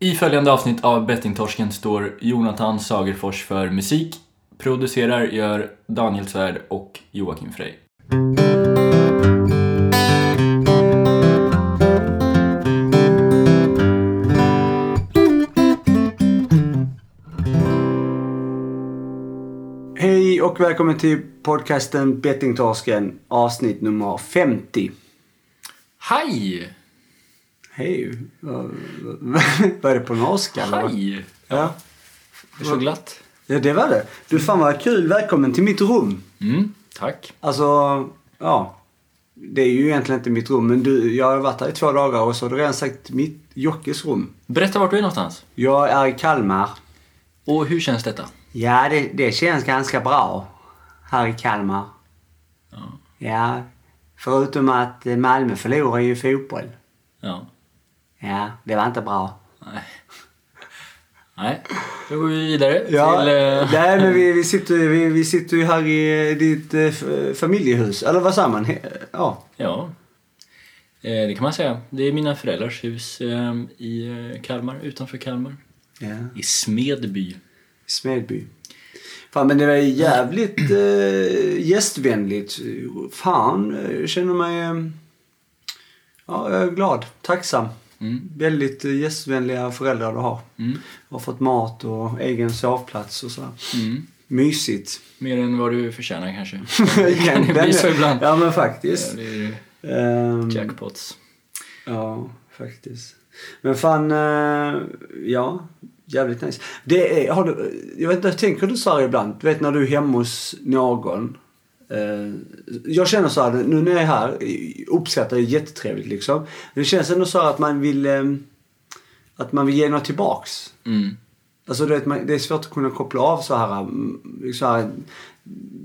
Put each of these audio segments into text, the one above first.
I följande avsnitt av Bettingtorsken står Jonathan Sagerfors för musik. Producerar gör Daniel Svärd och Joakim Frey. Hej och välkommen till podcasten Bettingtorsken avsnitt nummer 50. Hej! Hej. Vad vad är det på norska? Hej! Ja. Det är så glatt. ja, det var det. Du, fan vad kul. Välkommen till mitt rum. Mm, tack. Alltså, ja. Det är ju egentligen inte mitt rum, men du, jag har varit här i två dagar och så har du redan sagt mitt, Jockes rum. Berätta vart du är någonstans. Jag är i Kalmar. Och hur känns detta? Ja, det, det känns ganska bra här i Kalmar. Ja. Ja, förutom att Malmö förlorar ju fotboll. Ja. Ja, det var inte bra. Nej. Nej. Då går vi vidare Ja, till... eh, nej men vi, vi, sitter, vi, vi sitter ju här i eh, ditt f- familjehus. Eller vad säger man? Ja. Ja, det kan man säga. Det är mina föräldrars hus i Kalmar, utanför Kalmar. ja. I Smedby. Smedby. Fan men det var jävligt eh, gästvänligt. Fan, jag känner mig... Ja, jag är glad. Tacksam. Mm. Väldigt eh, gästvänliga föräldrar du har. Mm. Har fått mat och egen sovplats och så. Mm. Mysigt. Mer än vad du förtjänar kanske. Det kan ju bli så ibland. Ja men Ja, faktiskt. det är Ehm, jackpots. Ja, faktiskt. Men fan, eh, ja. Jävligt nice. Det är, har du, jag vet inte, tänker du så här ibland? Du vet när du är hemma hos någon. Eh, jag känner så här, nu när jag är här, uppskattar det jättetrevligt liksom. Men det känns ändå så att man vill, eh, att man vill ge något tillbaks. Mm. Alltså du vet, det är svårt att kunna koppla av så här. mm, så här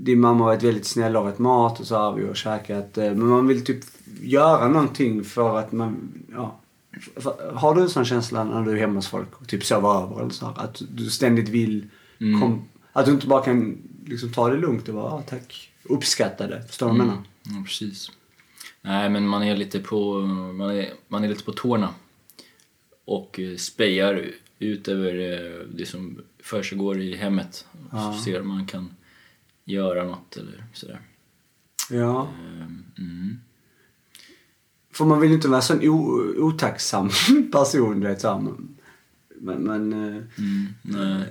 din mamma har varit väldigt snäll och mat och så har vi och käkat. eh, Men man vill typ göra någonting för att man, ja. Har du en sån känsla när du är hemma hos folk och typ sover över eller så här, Att du ständigt vill, Mm. kom, att du inte bara kan liksom ta det lugnt och bara, ja tack, uppskatta det. Förstår du vad jag menar? Ja, precis. Nej, men man är lite på, man är, man är lite på tårna. Och eh, spejar ut över eh, det som försiggår i hemmet. Ja. Så ser om man kan göra något eller sådär. Ja. Ehm, Mm. För man vill ju inte vara en sån otacksam person, du vet men, men eh, Mm. Nej.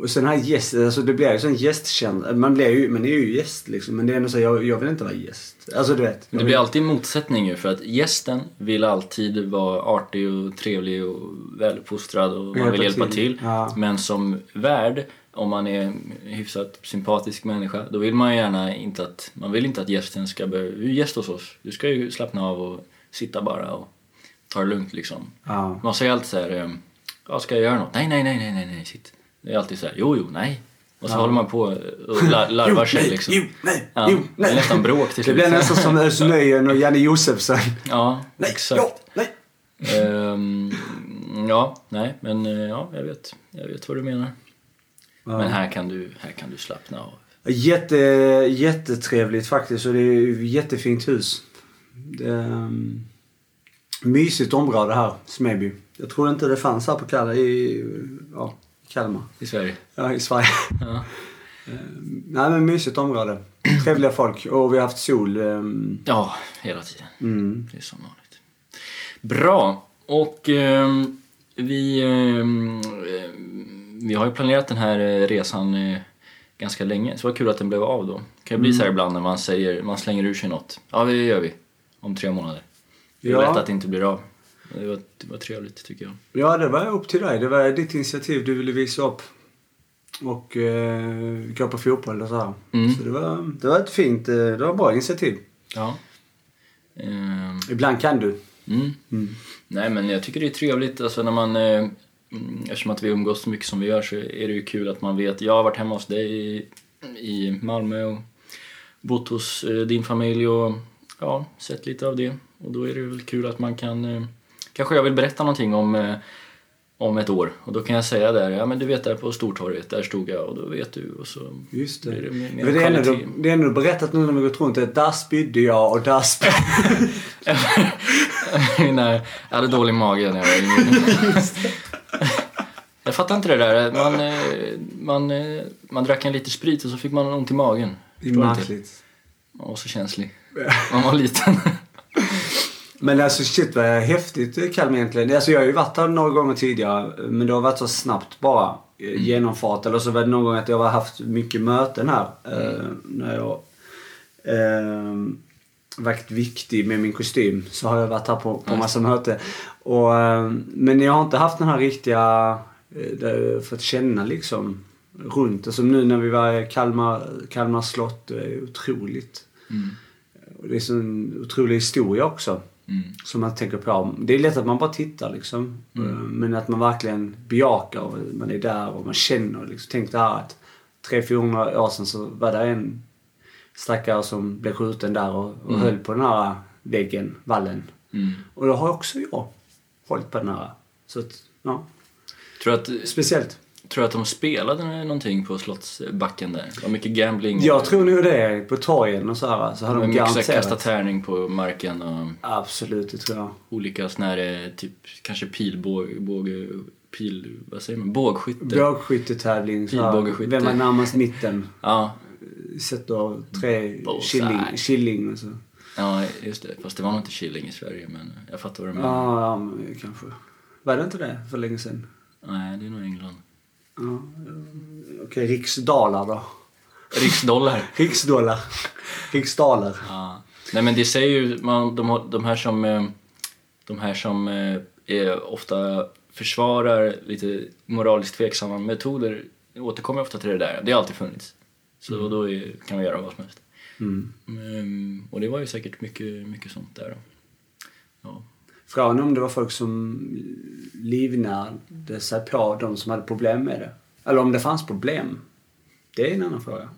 Och sen här gäst, alltså det blir ju sån gästkänsla. Man blir ju, man är ju gäst liksom. Men det är ändå så, jag, jag vill inte vara gäst. Alltså du vet. Det blir alltid motsättning ju för att gästen vill alltid vara artig och trevlig och väluppfostrad och man Hjälpa vill hjälpa till. till. Ja. Men som värd, om man är en hyfsat sympatisk människa, då vill man gärna inte att, man vill inte att gästen ska behöva, du är gäst hos oss, du ska ju slappna av och sitta bara och ta det lugnt liksom. Ja. Man säger alltid så här, ja ska jag göra något? Nej, nej, nej, nej, nej, nej, sitt. Det är alltid så här, jo, jo, nej. Och så håller man på och la- larvar sig nej, liksom. Jo, nej, Ja, jo, det är nej. nästan bråk till Det slut. blir nästan som Özz och Janne Josefsson. Ja, Nej, exakt. ja, nej. Ehm, ja, nej, men eh, ja, jag vet. Jag vet vad du menar. Men här kan du, här kan du slappna av. Jätte, jättetrevligt faktiskt och det är ett jättefint hus. Det är, um, mysigt område här, Smedby. Jag tror inte det fanns här på Kalmar, i, ja, Kalmar. I Sverige. Ja, i Sverige. Ja. Nej men mysigt område. Trevliga folk och vi har haft sol. ehm, ja, hela tiden. Mm. Det är som vanligt. Bra. Och ehm, vi, eh, vi har ju planerat den här eh, resan eh, ganska länge. Så det var kul att den blev av då. Det kan ju bli så här ibland när man säger, man slänger ur sig något. Ja, det gör vi. Om tre månader. Det är Ja. lätt att det inte blir av. Det var, det var trevligt tycker jag. Ja, det var upp till dig. Det var ditt initiativ du ville visa upp. Och eh, gå på fotboll och så här. Mm. Så det var, det var ett fint, eh, det var ett bra initiativ. Ja. Ehm, Ibland kan du. Mm. Nej men jag tycker det är trevligt alltså när man, eh, mm, eftersom att vi umgås så mycket som vi gör så är det ju kul att man vet, jag har varit hemma hos dig i, i Malmö och bott hos eh, din familj och ja, sett lite av det. Och då är det väl kul att man kan, eh, kanske jag vill berätta någonting om eh, om ett år. Och då kan jag säga där, ja men du vet där på Stortorget, där stod jag och då vet du. Och så Just det. det mer, mer det, är det är ändå berättat nu när vi gått runt att där spydde jag och där spydde... Nej, jag hade dålig mage när jag var yngre. Jag fattar inte det där. Man, eh, man, eh, man drack en liter sprit och så fick man ont i magen. Det är märkligt. Man var så känslig. Man var liten. Men alltså shit vad häftigt eh, Kalmar egentligen. Alltså jag har ju varit här några gånger tidigare men det har varit så snabbt bara. eh, Genomfart. Eller så var det någon gång att jag har haft mycket möten här. Eh, när jag eh, varit viktig med min kostym så har jag varit här på, på massa möten. Och, eh, men jag har inte haft den här riktiga, eh, fått känna liksom runt. Och som nu när vi var i Kalmar, Kalmar slott. Det är otroligt. Mm. Och det är så en otrolig historia också. Mm. Som man tänker på. Det är lätt att man bara tittar liksom. Mm. Eh, Men att man verkligen bejakar och man är där och man känner liksom. Tänk det här att 300-400 år sedan så var det en stackare som blev skjuten där och, och Mm. höll på den här väggen, vallen. Mm. Och då har också jag hållit på den här. Så att, ja. Tror att, Speciellt. Tror du att de spelade någonting på Slottsbacken där? Det var mycket gambling. Jag tror nog det. På torgen och så här. Så hade de mycket här kasta garanterat. tärning på marken och Absolut, det tror jag. olika såna här, eh, typ kanske pilbåge, båge, pil, vad säger man, bågskytte. Bågskyttetävling. Pilbågeskytte. Vem var närmast mitten? Ja, Sätter tre killing, killing och så. ja, just det. Fast det var nog inte Killing i Sverige, men jag fattar vad du menar. Ja, ja, men kanske. Var det inte det för länge sedan? Nej, det är nog England. Ja. Okej, riksdalar då. Riksdollar. Riksdollar. Riksdaler. Ja. Nej men det säger ju, man, de, de här som, eh, de här som eh, är ofta försvarar lite moraliskt tveksamma metoder återkommer ofta till det där. Det har alltid funnits. Så då är, kan vi göra vad som helst. Mm. Mm, och det var ju säkert mycket, mycket sånt där då. Ja. Frågan om det var folk som livnärde sig på de som hade problem med det. Eller om det fanns problem. Det är en annan fråga.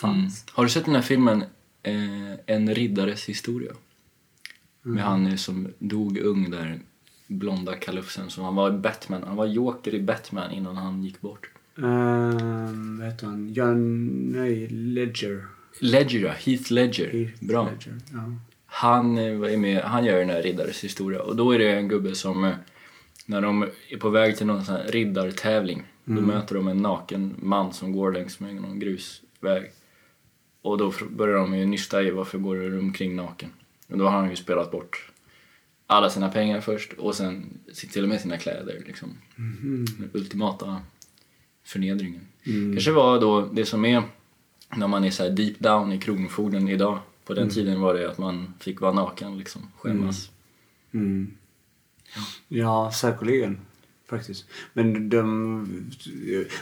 Fanns. Mm. Har du sett den här filmen eh, En riddares historia? Med han som dog ung där, blonda kalufsen som han var Batman. Han var Joker i Batman innan han gick bort. Ehm, vad heter han? John... Nej, Ledger. Ledger, ja. Heath Ledger. Heath Bra. Ledger. Ja. Han är med, han gör den här riddares historia. Och då är det en gubbe som eh, när de är på väg till någon sån här riddartävling då möter de en naken man som går längs med någon grusväg. Och då börjar de ju nysta i varför går du omkring naken. Och då har han ju spelat bort alla sina pengar först och sen till och med sina kläder liksom. Den ultimata förnedringen. Kanske var då det som är när man är så här deep down i kronofogden idag. På den tiden var det att man fick vara naken liksom, skämmas. Mm. Ja, säkerligen. Faktiskt. Men de...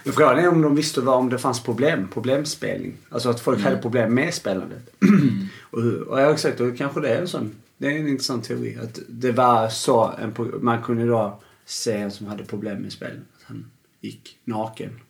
Men frågan är om de visste vad, om det fanns problem. Problemspelning. Alltså att folk hade problem med spelandet. och, hur- och jag har sagt, och kanske det är en sån... Det är en intressant teori. Att det var så en, man kunde då se en som hade problem med spel. Att han gick naken.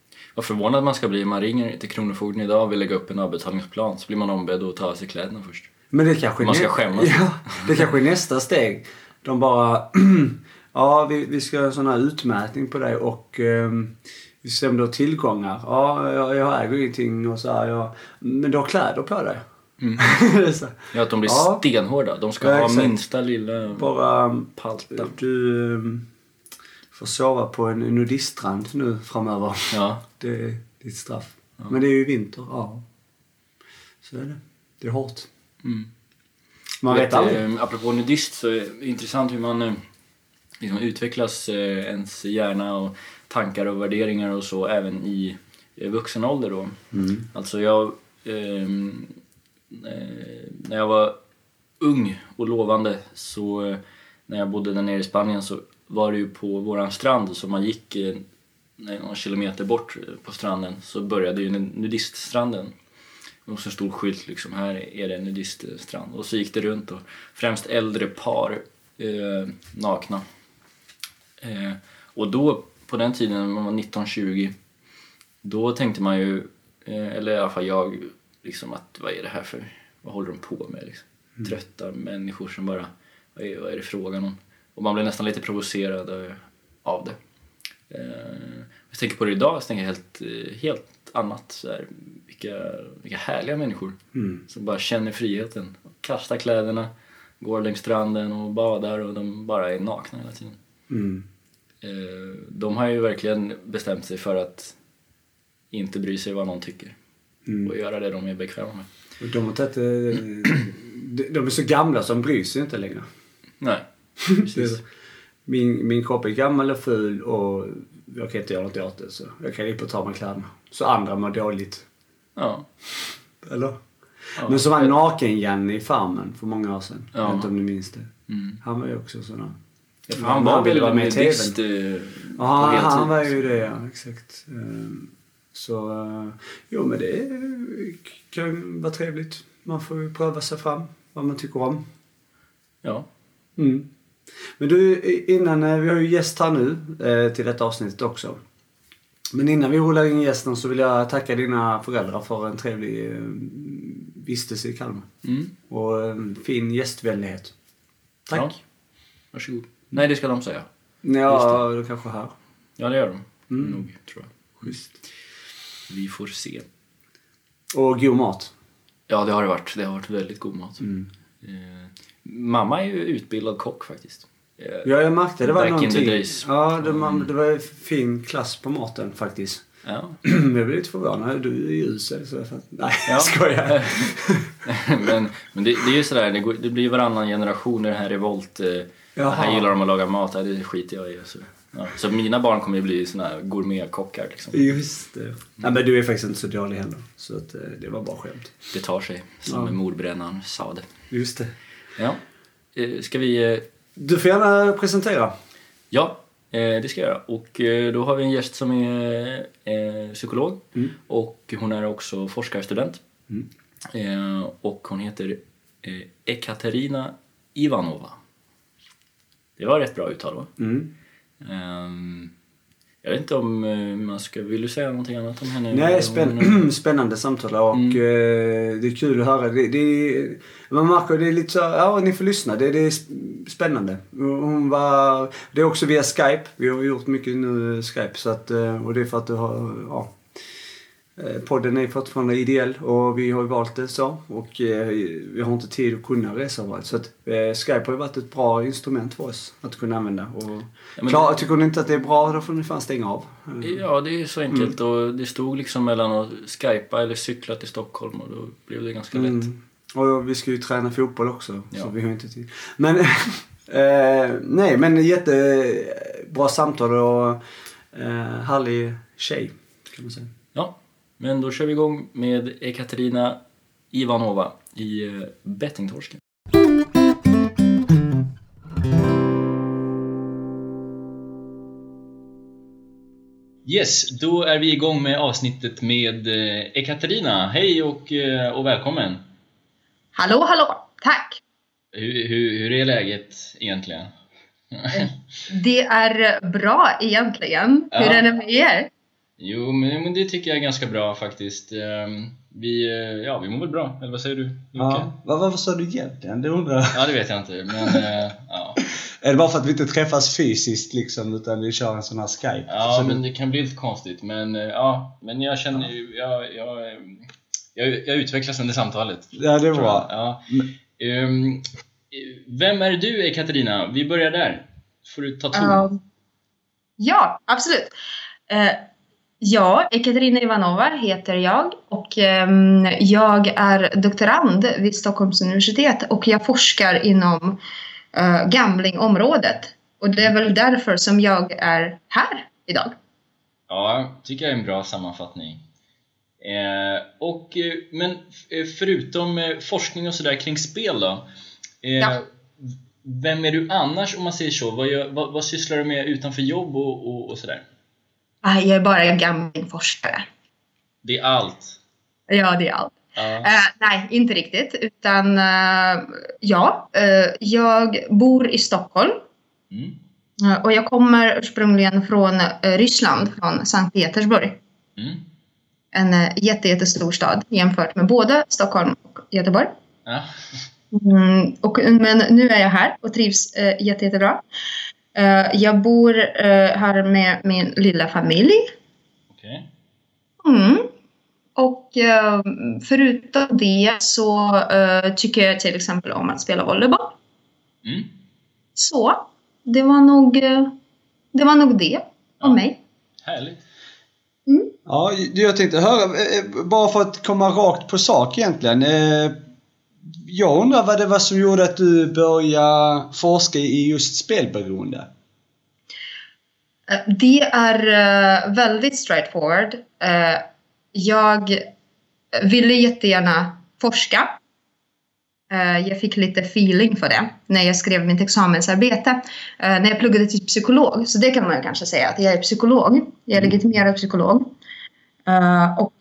Vad förvånad man ska bli. Man ringer till Kronofogden idag och vill lägga upp en avbetalningsplan. Så blir man ombedd att ta av sig kläderna först. Men det kanske Man ska skämmas. Ja, det kanske är nästa steg. De bara, ja vi, vi ska ha en sån här utmätning på dig och um, vi ser om du har tillgångar. Ja, jag, jag äger ingenting och så här, ja. Men du har kläder på dig. Så. Ja, att de blir Ja. stenhårda. De ska Ja, ha exakt. minsta lilla Bara, um, palta. du um, får sova på en nudiststrand nu framöver. Ja. Det är ditt straff. Men det är ju vinter, ja. Så är det. Det är hårt. Mm. Man vet aldrig. Eh, apropå nudist så är det intressant hur man eh, liksom utvecklas eh, ens hjärna och tankar och värderingar och så även i eh, vuxen ålder då. Mm. Alltså jag, ehm, eh, när jag var ung och lovande så eh, när jag bodde där nere i Spanien så var det ju på våran strand så man gick eh, någon kilometer bort eh, på stranden så började ju nudiststranden. Och så en stor skylt liksom, här är det en nudiststrand. Och så gick det runt och främst äldre par eh, nakna. Eh, och då, på den tiden när man var 19-20, då tänkte man ju, eh, eller i alla fall jag, liksom att vad är det här för, vad håller de på med liksom? Trötta människor som bara, vad är, vad är det frågan om? Och man blev nästan lite provocerad eh, av det. Eh, jag tänker på det idag så tänker jag helt, eh, helt annat. Så här, vilka, vilka härliga människor Mm. som bara känner friheten. Kastar kläderna, går längs stranden och badar och de bara är nakna hela tiden. Mm. Eh, de har ju verkligen bestämt sig för att inte bry sig vad någon tycker Mm. och göra det de är bekväma med. De har tagit, de är så gamla så de bryr sig inte längre. Nej, precis. Min, min kropp är gammal och ful och jag kan inte göra något åt det så jag kan inte ta mig kläderna. Så andra mår dåligt. Ja. Eller? ja. Men som var naken-Janne i Farmen för många år sedan. Jag Ja. vet inte om ni minns det. Mm. Han var ju också sån här. Han var väl vara med i TVn. Eh, Ja, han, han var ju det, ja. Exakt. Ehm, Så, eh, jo men det kan vara trevligt. Man får ju pröva sig fram, vad man tycker om. Ja. Mm. Men du, innan, eh, vi har ju gäst här nu eh, till detta avsnittet också. Men innan vi rullar in gästen så vill jag tacka dina föräldrar för en trevlig eh, vistelse i Kalmar. Mm. Och en fin gästvänlighet. Tack. Ja. Varsågod. Nej, det ska de säga. Ja, de kanske här. Ja, det gör de. Mm. Nog, tror jag. Schysst. Vi får se. Och god mat. Ja, det har det varit. Det har varit väldigt god mat. Mm. Eh, mamma är ju utbildad kock faktiskt. Ja, jag märkte det var Back in någonting. Ja, det, man, det var fin klass på maten faktiskt. ja. Jag blev lite förvånad. Du är ju usel. Så jag fatt... Nej, Ja. jag skojar. men men det, det är ju sådär, det, går, det blir varannan generation i det här revolt. Eh, Jaha. här gillar de att laga mat, ja, det skiter jag i. Så, ja. så mina barn kommer ju bli såna här gourmetkockar liksom. Just det. Nej, men du är faktiskt inte så dålig heller. Så att, eh, det var bara skämt. Det tar sig, som Ja. mordbrännaren sa det. Just det. Ja. Eh, ska vi... Eh, Du får gärna presentera. ja, eh, det ska jag göra. Och då har vi en gäst som är psykolog Mm. och hon är också forskarstudent. Mm. Och hon heter Ekaterina Ivanova. Det var rätt bra uttal va? Mm. Jag vet inte om eh, man ska... Vill du säga någonting annat om henne? Nej, spänn spännande samtal och Mm. eh, det är kul att höra. Det, det, man märker det är lite så, ja ni får lyssna. Det, det är sp- spännande. Hon var, det är också via Skype. Vi har gjort mycket nu Skype så att, eh, och det är för att du har, ja. Eh, Podden är fortfarande ideell och vi har valt det så. Och eh, vi har inte tid att kunna resa överallt. Så att eh, Skype har varit ett bra instrument för oss att kunna använda. Och Ja, klar, tycker ni inte att det är bra då får ni fan stänga av. Ja, det är så enkelt. Mm. Och det stod liksom mellan att skypa eller cykla till Stockholm och då blev det ganska lätt. Mm. Och vi ska ju träna fotboll också, Ja. så vi har inte tid. Men, eh, nej men jättebra samtal och härlig tjej, kan man säga. Ja, men då kör vi igång med Ekaterina Ivanova i eh, Bettingtorsken. Yes, då är vi igång med avsnittet med eh, Ekaterina. Hej och, eh, och välkommen! Hallå, hallå! Tack! Hur, hur, hur är läget egentligen? Det är bra egentligen. Ja. Hur är det med er? Jo, men, det tycker jag är ganska bra faktiskt. Ehm, Vi, eh, ja, vi mår väl bra, eller vad säger du? Jocke? Ja. Vad, vad sa du egentligen? Det undrar jag. Ja, det vet jag inte, men eh, ja. Är det bara för att vi inte träffas fysiskt liksom, utan vi kör en sån här Skype? Ja, så men det kan bli lite konstigt. Men eh, ja, men jag känner ju, jag, jag, eh, jag, jag utvecklas under samtalet. Ja, det är bra. jag. Ja. Ehm, vem är du, Ekaterina? Vi börjar där. Får du ta ton. Um, ja, absolut. Eh, ja, Ekaterina Ivanova heter jag och ehm, jag är doktorand vid Stockholms universitet och jag forskar inom uh, gamblingområdet. Och det är väl därför som jag är här idag. Ja, tycker jag är en bra sammanfattning. Eh, och, eh, men eh, förutom eh, forskning och sådär kring spel då? Eh, Ja. Vem är du annars om man säger så? Vad, vad, vad sysslar du med utanför jobb och, och, och sådär? Ah, Jag är bara gamblingforskare. Det är allt. Ja, det är allt. Ja. Eh, nej, inte riktigt. Utan eh, ja, eh, jag bor i Stockholm. Mm. Och jag kommer ursprungligen från Ryssland, från Sankt Petersburg. Mm. En eh, jätte, jättestor stad jämfört med både Stockholm och Göteborg. Ja. Mm, och, men nu är jag här och trivs eh, jätte, jättebra. Eh, jag bor eh, här med min lilla familj. Okej. Mm. Och eh, förutom det så eh, tycker jag till exempel om att spela volleyboll. Mm. Så, det var nog eh, det, var nog det Ja. om mig. Härligt. Ja, jag tänkte höra, eh, bara för att komma rakt på sak egentligen. Jag undrar vad det var som gjorde att du började forska i just spelberoende? Eh, Det är eh, väldigt straightforward. Eh, Jag ville jättegärna forska. Jag fick lite feeling för det när jag skrev mitt examensarbete. När jag pluggade till psykolog. Så det kan man kanske säga att jag är psykolog. Jag är legitimerad psykolog. Och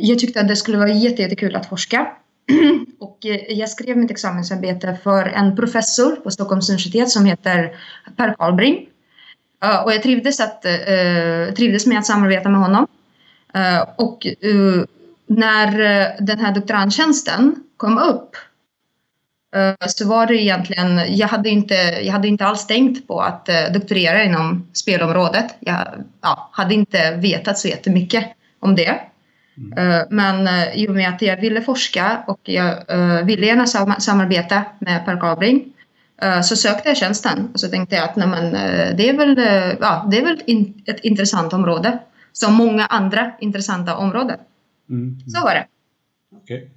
jag tyckte att det skulle vara jätte- jättekul att forska. Och eh, jag skrev mitt examensarbete för en professor på Stockholms universitet som heter Per Karlbring. Eh, och jag trivdes, att, eh, trivdes med att samarbeta med honom. Och när den här doktorandtjänsten kom upp så var det egentligen, jag hade inte, jag hade inte alls tänkt på att doktorera inom spelområdet. Jag ja, hade inte vetat så jättemycket om det. Eh, Men eh, i och med att jag ville forska och jag eh, ville gärna sam- samarbeta med Per Gabring Eh, så sökte jag tjänsten och så tänkte jag att nej, men, det är väl, ja, det är väl ett intressant område. Som många andra intressanta områden. Mm. Så var det. Okej.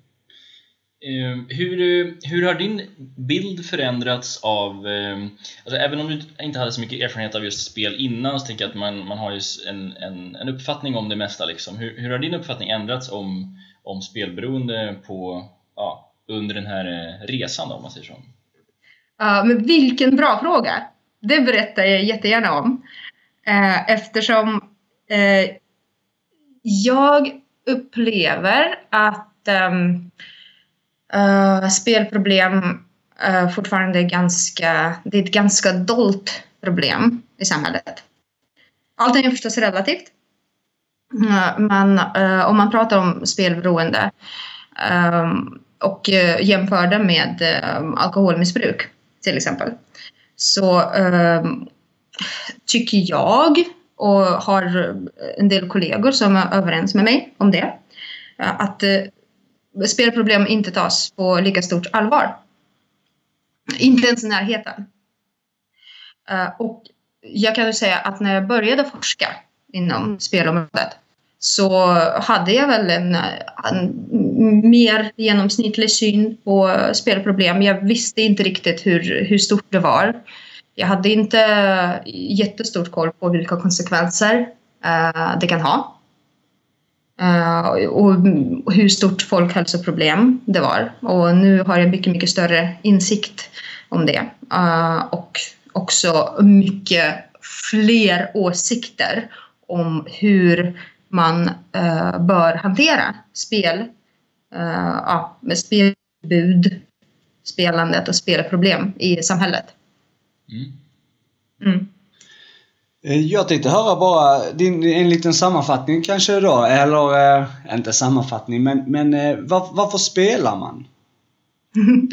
Ehm, hur, eh, hur har din bild förändrats av, ehm, alltså även om du inte hade så mycket erfarenhet av just spel innan så tänker jag att man, man har ju en, en, en uppfattning om det mesta liksom. Hur, hur har din uppfattning ändrats om, om spelberoende på, ja, under den här eh, resan då, om man säger så? Ja, men vilken bra fråga! Det berättar jag jättegärna om. Eh, eftersom jag upplever att ehm, uh, spelproblem uh, fortfarande är ganska, det är ett ganska dolt problem i samhället. Allting är förstås relativt. Uh, Men om man pratar om spelberoende ehm, och jämför det med alkoholmissbruk till exempel. Så ehm, tycker jag och har en del kollegor som är överens med mig om det. Att spelproblem inte tas på lika stort allvar. Inte ens i närheten. Eh, Och jag kan ju säga att när jag började forska inom spelområdet så hade jag väl en, en mer genomsnittlig syn på spelproblem. Jag visste inte riktigt hur, hur stort det var. Jag hade inte jättestort koll på vilka konsekvenser eh, det kan ha. Eh, och, hur stort folkhälsoproblem det var. Och nu har jag mycket, mycket större insikt om det. Eh, och också mycket fler åsikter om hur man eh, bör hantera spel, ja, med spelbud, spelandet och spelproblem i samhället. Mm. Mm. Eh, Jag tänkte höra bara din, en liten sammanfattning kanske då, eller eh, inte sammanfattning, men, men eh, var, varför spelar man?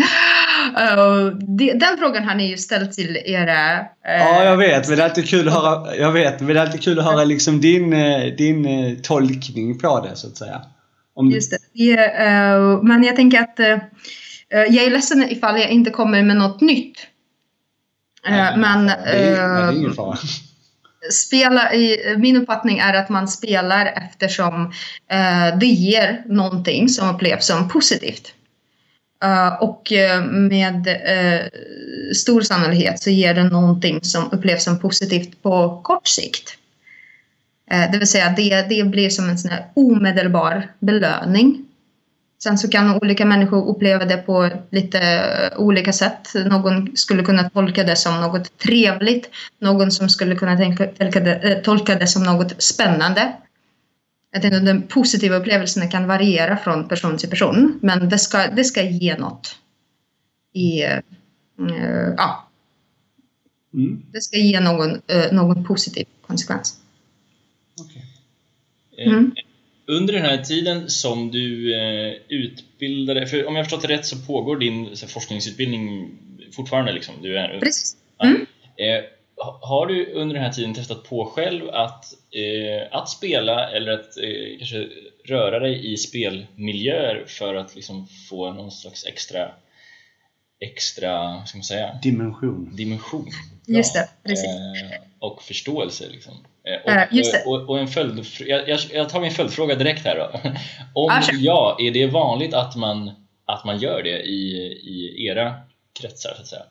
Eh, det, den frågan har ni ju ställt till era... eh, Ja, jag vet, men det är alltid kul att höra, jag vet, men det är alltid kul att höra liksom din, din eh, tolkning på det, så att säga. Om, Just det. eh, men jag tänker att jag är ledsen ifall jag inte kommer med något nytt. Nej, men det är, nej, det är ingen fara spela min uppfattning är att man spelar eftersom eh, det ger någonting som upplevs som positivt. Eh, och eh, med eh, stor sannolikhet så ger det någonting som upplevs som positivt på kort sikt. Det vill säga det, det blir som en sån här omedelbar belöning. Sen så kan olika människor uppleva det på lite eh, olika sätt. Någon skulle kunna tolka det som något trevligt. Någon som skulle kunna tänka, tolka, det, eh, tolka det som något spännande. Jag tänkte att den positiva upplevelsen kan variera från person till person. Men det ska, det ska ge något. I, eh, ja, Mm, det ska ge någon, eh, någon positiv konsekvens. Eh, Mm. Under den här tiden som du eh, utbildade, för om jag förstått det rätt så pågår din så, här, forskningsutbildning fortfarande liksom? Du är, Precis. Ja. Mm. Eh, ha- har du under den här tiden testat på själv att, eh, att spela eller att eh, kanske röra dig i spelmiljöer för att liksom få någon slags extra extra, vad ska man säga, Dimension. dimension. Just det, precis. Eh, och förståelse liksom. Eh, och, Eh, och, och en följdfr- jag, jag, jag tar min följdfråga direkt här då. Om Ja, är det vanligt att man, att man gör det i, i era kretsar så att säga?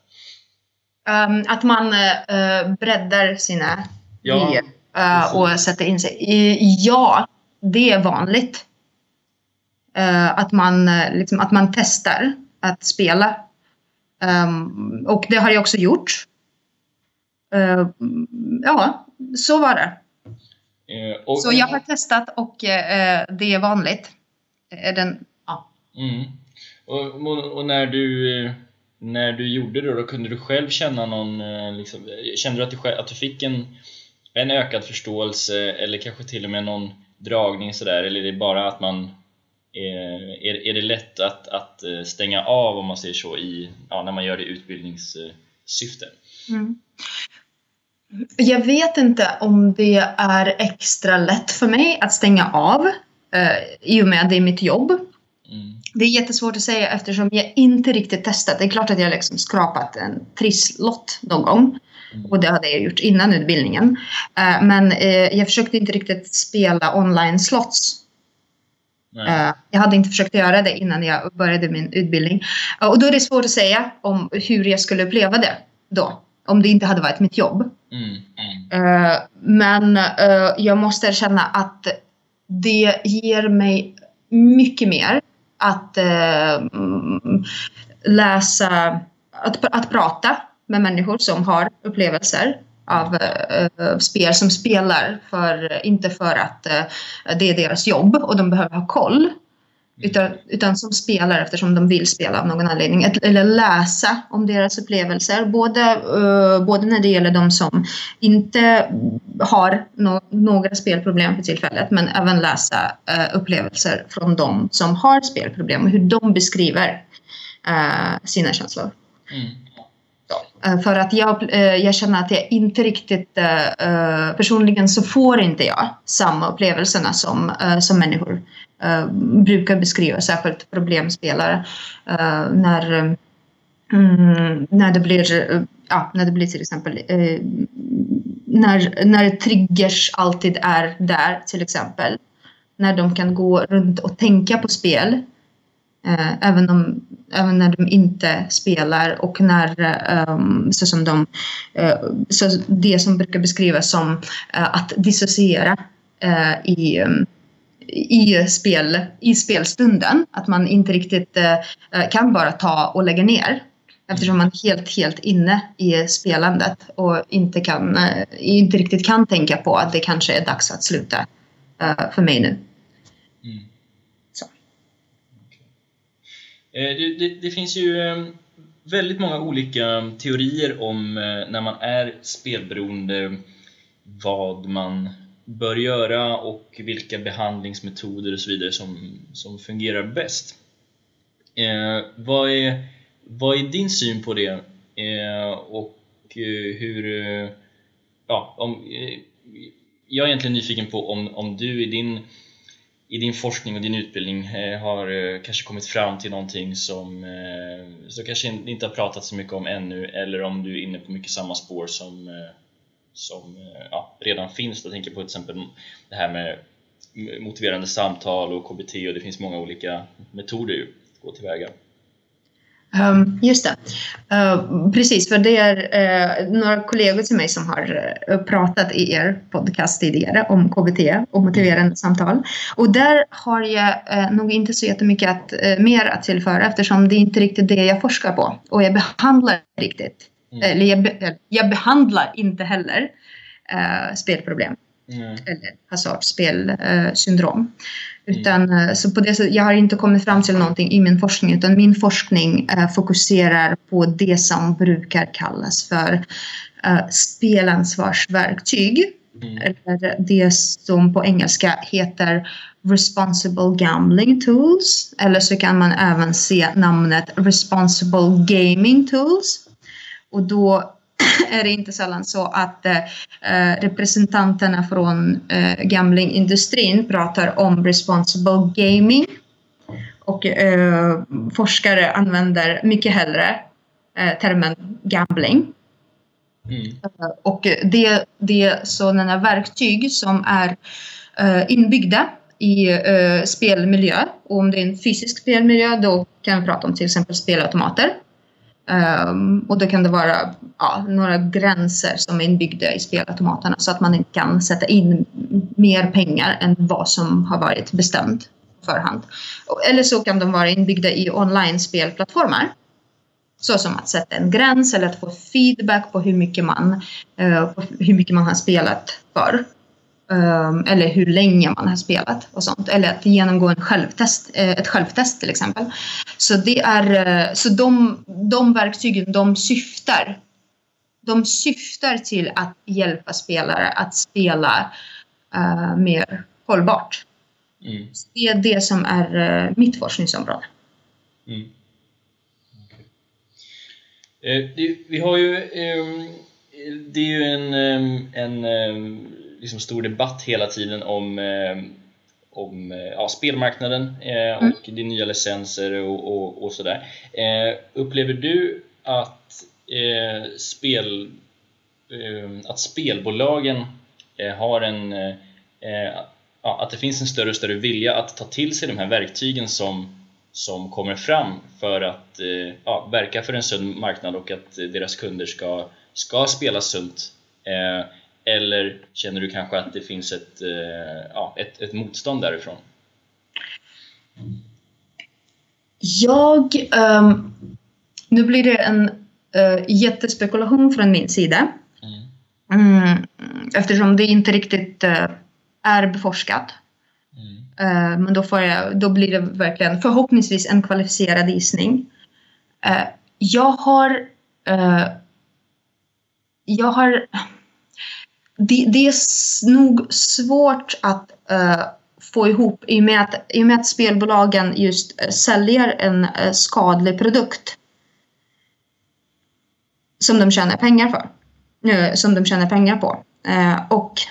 Ehm, att man uh, breddar sina Ja, viljor eh, precis. och sätter in sig. I, ja, det är vanligt. Eh, att, man, eh, liksom, att man testar att spela. Ehm, och det har jag också gjort. Eh, ja, så var det. Eh, och, Så jag har testat och eh, det är vanligt. Eh, Den, ja. Mm. Och, och, när du när du gjorde det då kunde du själv känna någon liksom, kände du att du, själv, att du fick en, en ökad förståelse eller kanske till och med någon dragning sådär eller är det bara att man är, är det lätt att, att stänga av om man säger så i, ja, när man gör det i utbildningssyfte? Mm. Jag vet inte om det är extra lätt för mig att stänga av eh, i och med att det är mitt jobb. Mm. Det är jättesvårt att säga eftersom jag inte riktigt testat. Det är klart att jag liksom skrapat en trisslott någon gång. Mm. Och det hade jag gjort innan utbildningen. Eh, men eh, jag försökte inte riktigt spela online slots. Nej. Eh, jag hade inte försökt göra det innan jag började min utbildning. Eh, och då är det svårt att säga om hur jag skulle uppleva det då. Om det inte hade varit mitt jobb. Mm. Mm. Eh, men eh, jag måste erkänna att det ger mig mycket mer att eh, mm, läsa, att, att prata med människor som har upplevelser av spel som spelar, för, inte för att det är deras jobb och de behöver ha koll. Utan, utan som spelar eftersom de vill spela av någon anledning. Ett- Eller läsa om deras upplevelser. Både, eh, både när det gäller de som inte har no- några spelproblem för tillfället. Men även läsa eh, upplevelser från de som har spelproblem. Och hur de beskriver eh, sina känslor. Mm. För att jag, jag känner att jag inte riktigt, personligen så får inte jag samma upplevelserna som, som människor eh, brukar beskriva, särskilt problemspelare. eh, När, mm, när, det blir, eh, ja, när det blir till exempel eh, när, när triggers alltid är där till exempel. När de kan gå runt och tänka på spel Eh, även, om, även när de inte spelar och när ehm, så som de, eh, så det som brukar beskrivas som eh, att dissociera i, mm, i, spel, i spelstunden. Att man inte riktigt eh, eh, kan bara ta och lägga ner. Eftersom man är helt, helt inne i spelandet och inte, kan, eh, inte riktigt kan tänka på att det kanske är dags att sluta eh, för mig nu. Mm. Så. Eh, Det, det, det finns ju väldigt många olika teorier om när man är spelberoende vad man bör göra och vilka behandlingsmetoder och så vidare som, som fungerar bäst. Eh, vad, är, vad är din syn på det? Eh, och eh, hur... Eh, ja, om, eh, jag är egentligen nyfiken på om, om du i din i din forskning och din utbildning eh, har eh, kanske kommit fram till någonting som, eh, som kanske inte har pratat så mycket om ännu eller om du är inne på mycket samma spår som, eh, som eh, ja, redan finns. Jag tänker på till exempel det här med motiverande samtal och KBT och det finns många olika metoder ju att gå tillväga. Um, just det. Uh, precis, för det är uh, några kollegor till mig som har uh, pratat i er podcast tidigare om KBT och motiverande samtal. Och där har jag uh, nog inte så jättemycket att, uh, mer att tillföra eftersom det är inte riktigt det jag forskar på. Och jag behandlar riktigt. Mm. Eller jag, be- jag behandlar inte heller uh, spelproblem Mm. eller hasardspelsyndrom. Utan, eh, så på det, sättet- jag har inte kommit fram till någonting i min forskning utan min forskning eh, fokuserar på det som brukar kallas för eh, spelansvarsverktyg. Mm. Eller det som på engelska heter Responsible Gambling Tools. Eller så kan man även se namnet Responsible Gaming Tools. Och då är det inte sällan så att eh, eh, representanterna från eh, gamblingindustrin pratar om responsible gaming. Och eh, forskare använder mycket hellre eh, termen gambling. Mm. Eh, Och det, det är sådana verktyg som är eh, inbyggda i spelmiljö. Och om det är en fysisk spelmiljö då kan vi prata om till exempel spelautomater. Um, och då kan det vara ja, några gränser som är inbyggda i spelautomaterna så att man inte kan sätta in mer pengar än vad som har varit bestämt på förhand. Eller så kan de vara inbyggda i online-spelplattformar. Så som att sätta en gräns eller att få feedback på hur mycket man, uh, på hur mycket man har spelat för. Um, eller hur länge man har spelat och sånt. Eller att genomgå en självtest, eh, ett självtest till exempel. Så, det är, eh, så de, de verktygen de syftar, de syftar till att hjälpa spelare att spela eh, mer hållbart. Mm. Så det är det som är eh, mitt forskningsområde. Mm. Okej. Eh, det, vi har ju, ehm, det är ju en, ehm, en ehm, liksom stor debatt hela tiden om, ehm, om eh, ja, spelmarknaden eh, Mm. och de nya licenser och, och, och sådär. Eh, upplever du att, eh, spel, att spelbolagen eh, har en eh, eh, att det finns en större och större vilja att ta till sig de här verktygen som, som kommer fram för att eh, ja, verka för en sund marknad och att eh, deras kunder ska, ska spela sunt? Eller känner du kanske att det finns ett, eh, ja, ett, ett motstånd därifrån? Jag... ehm, nu blir det en uh, jättespekulation från min sida. Mm. Mm, eftersom det inte riktigt eh, är beforskat. Mm. Eh, men då, får jag, då blir det verkligen förhoppningsvis en kvalificerad gissning. Jag har... jag har... Det, det är nog svårt att uh, få ihop i och, med att, i och med att spelbolagen just uh, säljer en uh, skadlig produkt som de tjänar pengar för. eh, som de tjänar pengar på. Eh, och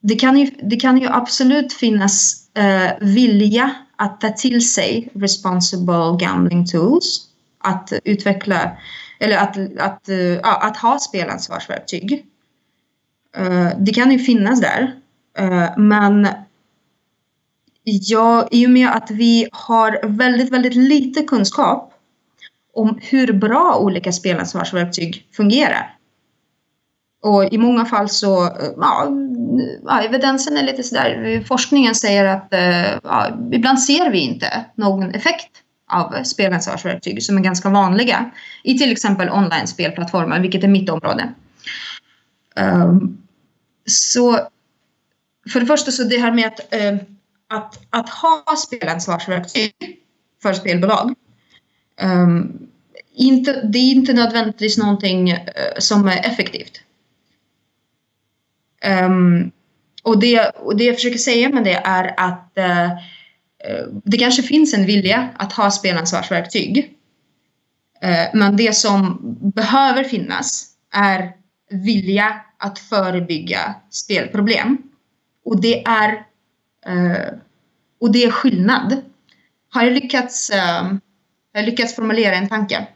det kan ju, det kan ju absolut finnas eh, vilja att ta till sig responsible gambling tools. Att utveckla, eller att, att, eh, ja, att ha spelansvarsverktyg. Eh, det kan ju finnas där. Eh, men jag, i och med att vi har väldigt, väldigt lite kunskap om hur bra olika spelansvarsverktyg fungerar. Och i många fall så, ja, ja, evidensen är lite sådär, forskningen säger att ja, ibland ser vi inte någon effekt av spelansvarsverktyg som är ganska vanliga i till exempel online-spelplattformar, vilket är mitt område. Um, så för det första så det här med att, eh, att, att ha spelansvarsverktyg för spelbolag Um, inte, det är inte nödvändigtvis någonting uh, som är effektivt. Um, och, det, och det jag försöker säga med det är att uh, det kanske finns en vilja att ha spelansvarsverktyg. Eh, men det som behöver finnas är vilja att förebygga spelproblem. Och det är, eh, och det är skillnad. Har jag lyckats, eh, har jag lyckats formulera en tanke?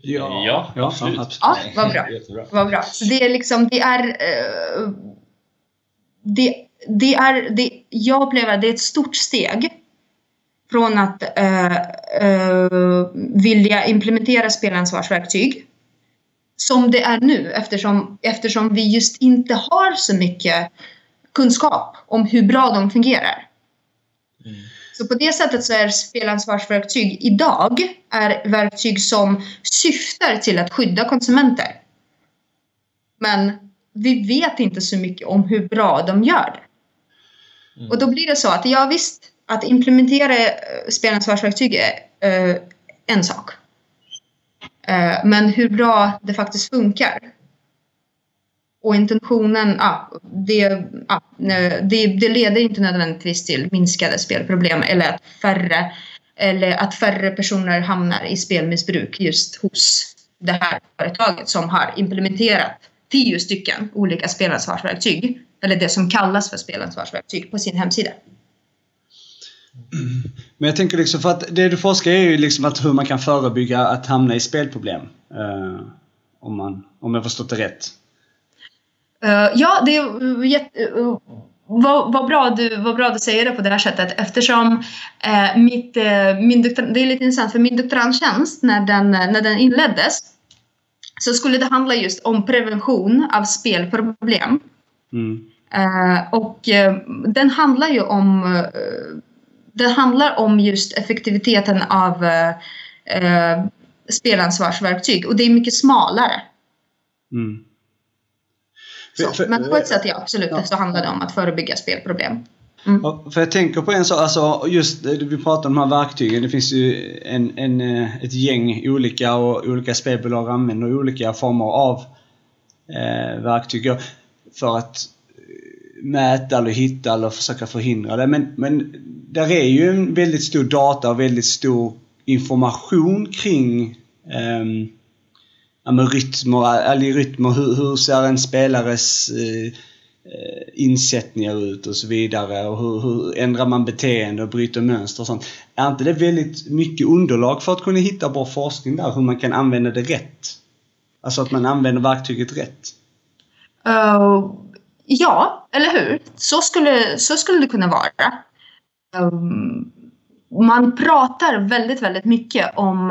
Ja, ja, absolut. absolut. Ja, vad bra. Vad bra. Så det är liksom, det är... eh, det, det är, det, jag upplever att det är ett stort steg från att eh, eh, vilja implementera spelansvarsverktyg som det är nu eftersom, eftersom vi just inte har så mycket kunskap om hur bra de fungerar. Mm. Så på det sättet så är spelansvarsverktyg idag är verktyg som syftar till att skydda konsumenter. Men vi vet inte så mycket om hur bra de gör det. Mm. Och då blir det så att ja visst, att implementera eh, spelansvarsverktyg är uh, en sak. Uh, men hur bra det faktiskt funkar. Och intentionen, ja, det, ja, det, det leder inte nödvändigtvis till minskade spelproblem eller att färre, eller att färre personer hamnar i spelmissbruk just hos det här företaget som har implementerat tio stycken olika spelansvarsverktyg. Eller det som kallas för spelansvarsverktyg på sin hemsida. Men jag tänker liksom för att det du forskar är ju liksom att hur man kan förebygga att hamna i spelproblem. Uh, om, man, om jag förstått det rätt. Uh, ja, det är jätte... Uh, vad, vad, bra du, vad bra du säger det på det här sättet eftersom eh, mitt, eh, min doktor, det är lite intressant för min doktorandtjänst när den, när den inleddes så skulle det handla just om prevention av spelproblem. Mm. Eh, och eh, den handlar ju om eh, den handlar om just effektiviteten av eh, spelansvarsverktyg och det är mycket smalare. Mm. Så, för, men på ett sätt, ja absolut, ja. så handlar det om att förebygga spelproblem. Mm. För jag tänker på en sak, alltså just vi pratar om de här verktygen. Det finns ju en, en, ett gäng olika och olika spelbolag använder olika former av eh, verktyg för att eh, mäta eller hitta eller försöka förhindra det. Men, men där är ju en väldigt stor data och väldigt stor information kring um, ja, med rytmer, algoritmer, hur, hur ser en spelares eh, eh, insättningar ut och så vidare och hur, hur ändrar man beteende och bryter mönster och sånt. Är inte det väldigt mycket underlag för att kunna hitta bra forskning där, hur man kan använda det rätt? Alltså att man använder verktyget rätt? Uh, ja, eller hur? Så skulle, så skulle det kunna vara. Um, man pratar väldigt, väldigt mycket om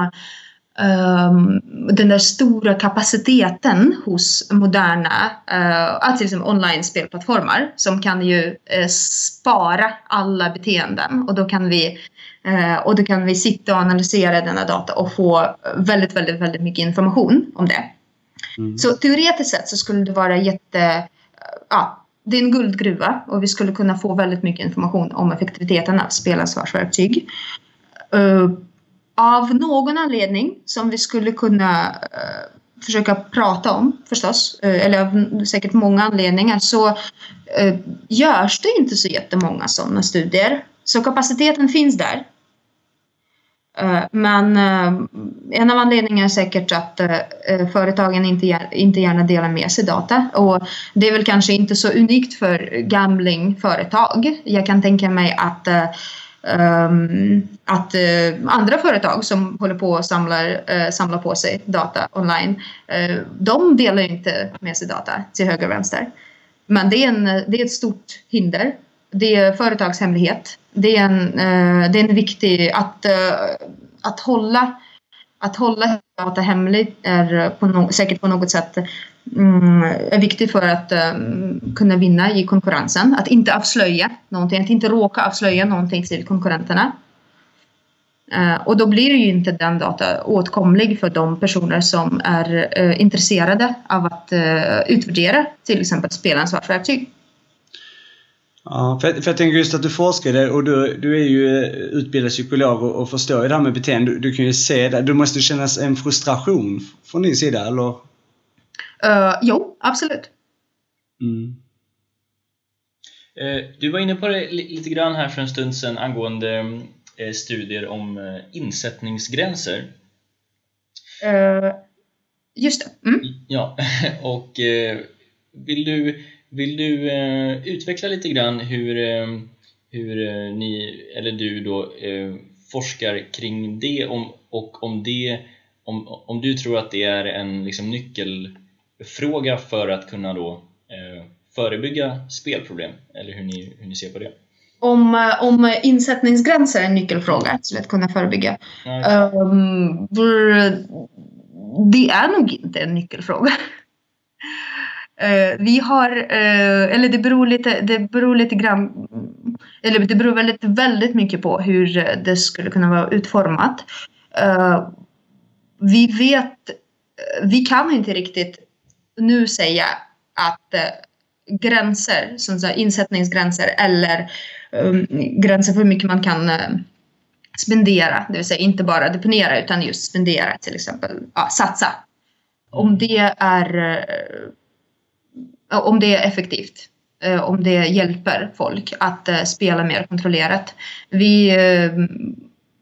um, den där stora kapaciteten hos moderna uh, liksom online-spelplattformar som kan ju uh, spara alla beteenden och då kan vi uh, och då kan vi sitta och analysera denna data och få väldigt, väldigt, väldigt mycket information om det. Mm. Så teoretiskt sett så skulle det vara jätte, ja, det är en guldgruva och vi skulle kunna få väldigt mycket information om effektiviteten av spelansvarsverktyg. Uh, av någon anledning som vi skulle kunna uh, försöka prata om förstås, uh, eller av säkert många anledningar, så görs det inte så jättemånga sådana studier. Så kapaciteten finns där. Eh, men eh, en av anledningarna är säkert att eh, företagen inte gärna delar med sig data och det är väl kanske inte så unikt för gamblingföretag. Jag kan tänka mig att Um, att uh, andra företag som håller på och samlar, uh, samlar på sig data online, uh, de delar inte med sig data till höger och vänster. Men det är, en, det är ett stort hinder det är företagshemlighet. Det är en, eh, det är en viktig... Att, eh, att hålla att hålla data hemligt är på no, säkert på något sätt mm, är viktigt för att um, kunna vinna i konkurrensen. Att inte avslöja någonting, att inte råka avslöja någonting till konkurrenterna. Uh, och då blir ju inte den data åtkomlig för de personer som är uh, intresserade av att uh, utvärdera till exempel spelansvarsverktyg. Ja, för, för jag tänker just att du forskade och du, du är ju utbildad psykolog och, och förstår ju det här med beteende. Du, du kan ju se det. Du måste känna en frustration från din sida, eller? Uh, jo, absolut. Mm. Uh, du var inne på det lite grann här för en stund sedan angående uh, studier om insättningsgränser. just det. Mm. Ja, och vill du vill du eh, utveckla lite grann hur, eh, hur eh, ni, eller du då, eh, forskar kring det om, och om, det, om, om du tror att det är en liksom, nyckelfråga för att kunna då, eh, förebygga spelproblem, eller hur ni, hur ni ser på det? Om, eh, om insättningsgränser är en nyckelfråga till att kunna förebygga. Um, det är nog inte en nyckelfråga. Uh, vi har, uh, eller det beror lite, det beror lite grann, eller det beror väldigt, väldigt mycket på hur det skulle kunna vara utformat. Uh, vi vet, vi kan inte riktigt nu säga att gränser, som så insättningsgränser eller um, gränser för hur mycket man kan spendera, det vill säga inte bara deponera utan just spendera till exempel, ja, satsa. Om det är om det är effektivt. Eh, om det hjälper folk att eh, spela mer kontrollerat. Vi, eh,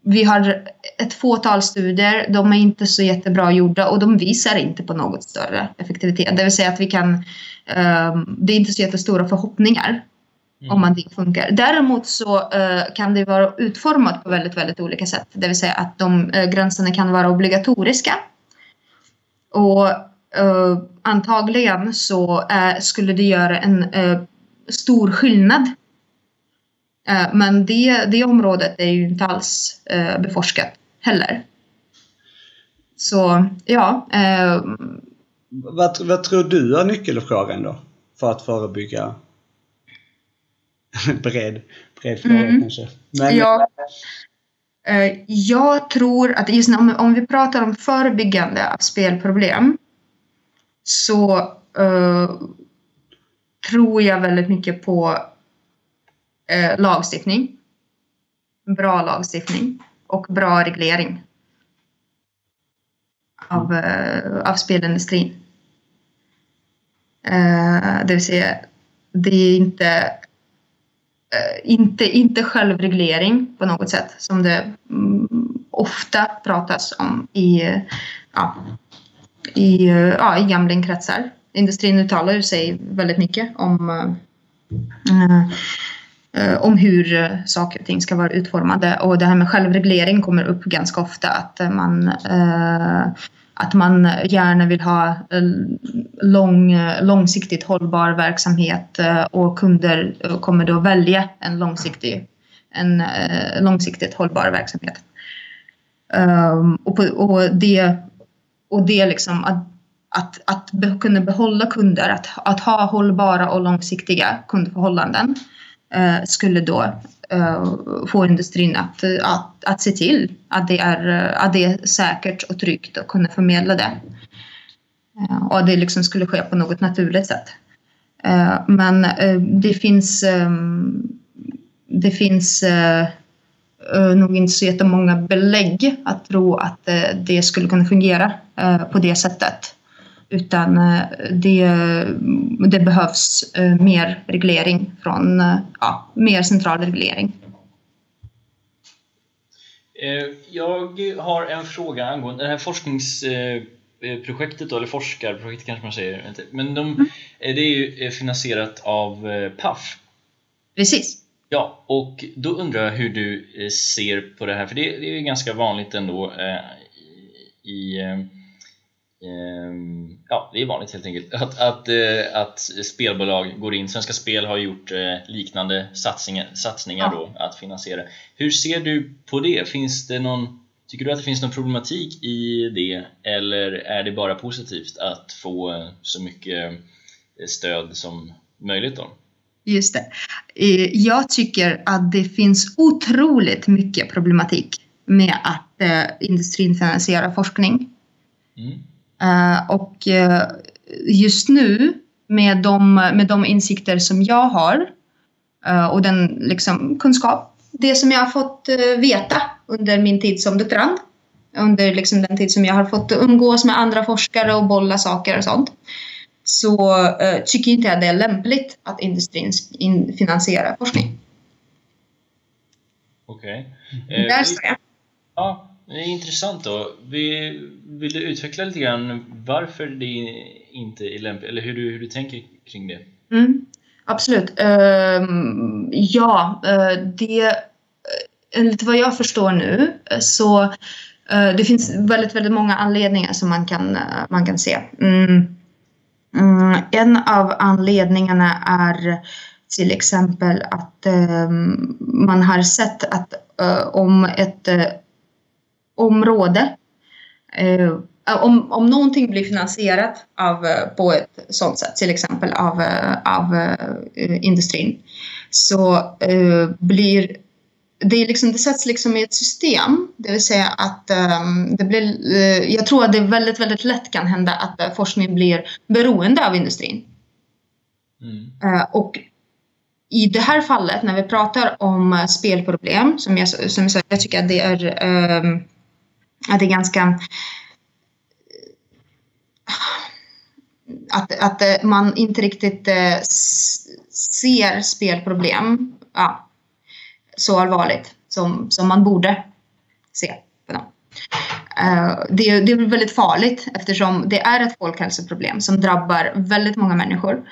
vi har ett fåtal studier, de är inte så jättebra gjorda och de visar inte på något större effektivitet. Det vill säga att vi kan, det är inte så jättestora förhoppningar Om man det funkar. Däremot så uh, kan det vara utformat på väldigt, väldigt olika sätt. Det vill säga att de uh, gränserna kan vara obligatoriska. Och uh, antagligen så skulle det göra en stor skillnad. men det, det området är ju inte alls beforskat heller. Så ja. Vad, vad tror du är nyckelfrågan då? För att förebygga bred, bred fråga mm. kanske. Men... Ja. Jag tror att just om, om vi pratar om förebyggande av spelproblem så uh, tror jag väldigt mycket på uh, lagstiftning. Bra lagstiftning och bra reglering av, uh, av spelindustrin. det vill säga, det är inte Eh, inte, inte självreglering på något sätt som det mm, ofta pratas om i, ja, i, eh, ja, i gamblingkretsar. Industrin uttalar ju sig väldigt mycket om, eh, eh om hur eh, saker och ting ska vara utformade och det här med självreglering kommer upp ganska ofta att man eh, att man gärna vill ha lång, långsiktigt hållbar verksamhet och kunder kommer då välja en, långsiktig, en eh, långsiktigt hållbar verksamhet. Um, och, på, och det, och det liksom att, att, att kunna behålla kunder, att, att ha hållbara och långsiktiga kundförhållanden eh, skulle då eh, få industrin att, att, att se till att det, är, att det är säkert och tryggt att kunna förmedla det. Eh, och att det liksom skulle ske på något naturligt sätt. Eh, men eh, det finns, ehm, det finns nog inte så jättemånga belägg att tro att det skulle kunna fungera på det sättet. Utan det, det behövs mer reglering från, ja, mer central reglering. Jag har en fråga angående det här forskningsprojektet, eller forskarprojektet kanske man säger. Men de, mm. det är ju finansierat av Paf. Precis. Ja, och då undrar jag hur du ser på det här, för det, det är ganska vanligt ändå i Ehm, ja, det är vanligt helt enkelt att, att, eh, att spelbolag går in. Svenska Spel har gjort eh, liknande satsningar, satsningar då att finansiera. Hur ser du på det? Finns det någon, tycker du att det finns någon problematik i det eller är det bara positivt att få eh, så mycket stöd som möjligt då? Just det. Jag tycker att det finns otroligt mycket problematik med att industrin finansierar forskning. Mm. Eh, och eh, just nu med de, med de insikter som jag har eh, och den liksom, kunskap, det som jag har fått veta under min tid som doktorand, under liksom den tid som jag har fått umgås med andra forskare och bolla saker och sånt, så uh, tycker inte jag det är lämpligt att industrin in finansierar forskning. Okej. Okay. Uh, Där står jag. Ja, det är intressant då. Vill du utveckla lite grann varför det inte är lämpligt, eller hur du, hur du tänker kring det? Mm, absolut. Uh, ja, uh, det eh, enligt vad jag förstår nu så det finns väldigt, väldigt många anledningar som man kan, man kan se. Mm. Mm, en av anledningarna är till exempel att eh, man har sett att eh, om ett eh, område. Eh, om, om någonting blir finansierat av, eh, på ett sådant sätt, till exempel av, av industrin, så blir det, liksom, det sätts liksom i ett system, det vill säga att um, det blir, uh, jag tror att det väldigt, väldigt lätt kan hända att forskning blir beroende av industrin. Mm. och i det här fallet, när vi pratar om spelproblem, som jag, som jag sa, jag tycker att det är um, att det är ganska att, att man inte riktigt ser spelproblem ja, så allvarligt som, som man borde se på dem. Det, det är väldigt farligt eftersom det är ett folkhälsoproblem som drabbar väldigt många människor.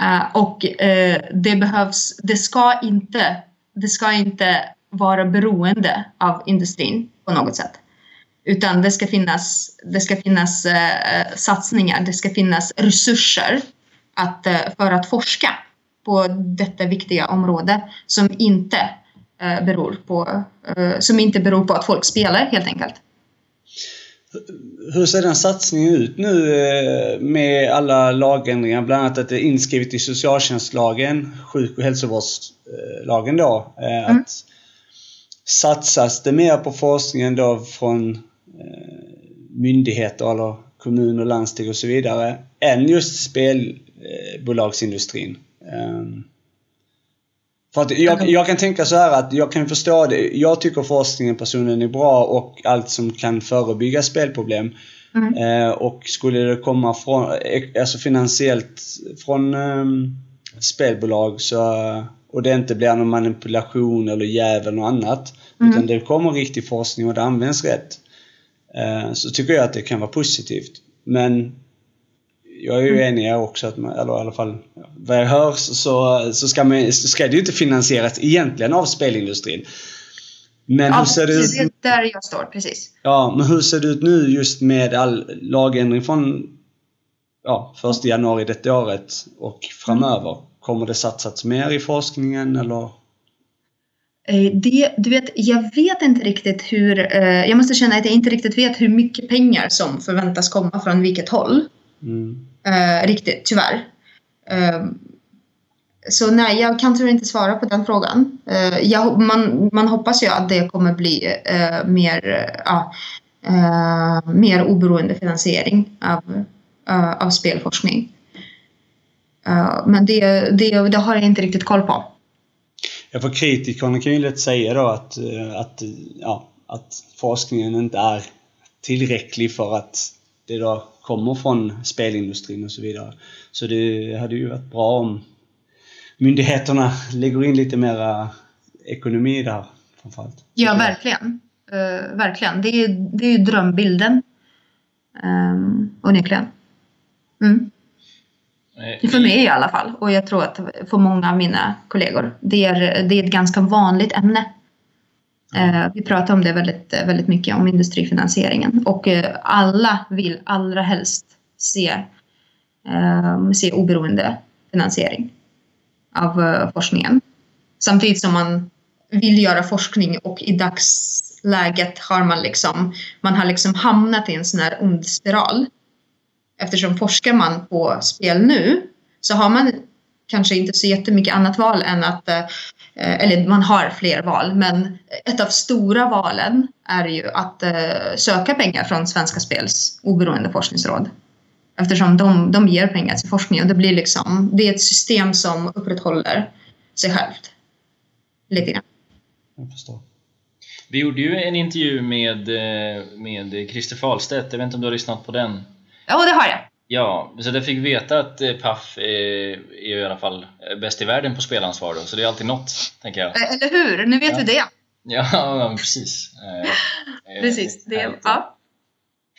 Eh, och eh, det behövs, det ska inte, det ska inte vara beroende av industrin på något sätt. Utan det ska finnas, det ska finnas satsningar, det ska finnas resurser att, för att forska på detta viktiga område som inte beror på, som inte beror på att folk spelar helt enkelt. Hur ser den satsningen ut nu eh, med alla lagändringar? Bland annat att det är inskrivet i socialtjänstlagen, sjuk och hälsovårdslagen då. Eh, mm. Att satsas det mer på forskningen då från eh, myndigheter eller kommuner, landsting och så vidare än just spelbolagsindustrin? För att jag, jag, kan tänka så här att jag kan förstå det. Jag tycker forskningen personen är bra och allt som kan förebygga spelproblem. Mm. Eh, och skulle det komma från, alltså finansiellt från eh, spelbolag så, och det inte blir någon manipulation eller jäv eller något annat. Mm. Utan det kommer riktig forskning och det används rätt. Eh, så tycker jag att det kan vara positivt. Men jag är ju mm. enig också att man, eller i alla fall vad jag hör så, så ska, man, ska det ju inte finansieras egentligen av spelindustrin. Men ja, hur ser det ut? Det är där jag står, precis. Ja, men hur ser det ut nu just med all lagändring från ja, 1 januari detta året och framöver? Kommer det satsas mer i forskningen eller? Eh, det, du vet, jag vet inte riktigt hur, eh, jag måste känna att jag inte riktigt vet hur mycket pengar som förväntas komma från vilket håll. Mm. Eh, riktigt, tyvärr. Eh, så nej, jag kan tyvärr inte svara på den frågan. Eh, jag, man, man hoppas ju att det kommer bli eh, mer, uh, mer oberoende finansiering av, av spelforskning. men det, det, det har jag inte riktigt koll på. Ja, för kritikerna kan ju lätt säga då att, att, ja, att forskningen inte är tillräcklig för att det då kommer från spelindustrin och så vidare. Så det hade ju varit bra om myndigheterna lägger in lite mera ekonomi där framförallt. Ja, verkligen. Uh, verkligen. Det är, det är ju drömbilden. Um, onekligen. Mm. För mig i alla fall. Och jag tror att för många av mina kollegor. Det är, det är ett ganska vanligt ämne. Eh, vi pratar om det väldigt, eh, väldigt mycket, om industrifinansieringen. Och eh, alla vill allra helst se, eh, se oberoende finansiering av eh, forskningen. Samtidigt som man vill göra forskning och i dagsläget har man liksom, man har liksom hamnat i en sån här ond spiral. Eftersom forskar man på spel nu så har man kanske inte så jättemycket annat val än att eh, eller man har fler val, men ett av stora valen är ju att eh, söka pengar från Svenska Spels oberoende forskningsråd. Eftersom de, de ger pengar till forskning och det blir liksom, det är ett system som upprätthåller sig självt. Lite grann. Jag förstår. Vi gjorde ju en intervju med, eh, med Christer Fahlstedt, jag vet inte om du har lyssnat på den? Ja, det har jag. Ja, så jag fick veta att eh, Paf är, i alla fall bäst i världen på spelansvar då, så det är alltid något, tänker jag. Eh, eller hur? Nu vet ja. vi det! Ja, precis. Eh, precis, det, ja.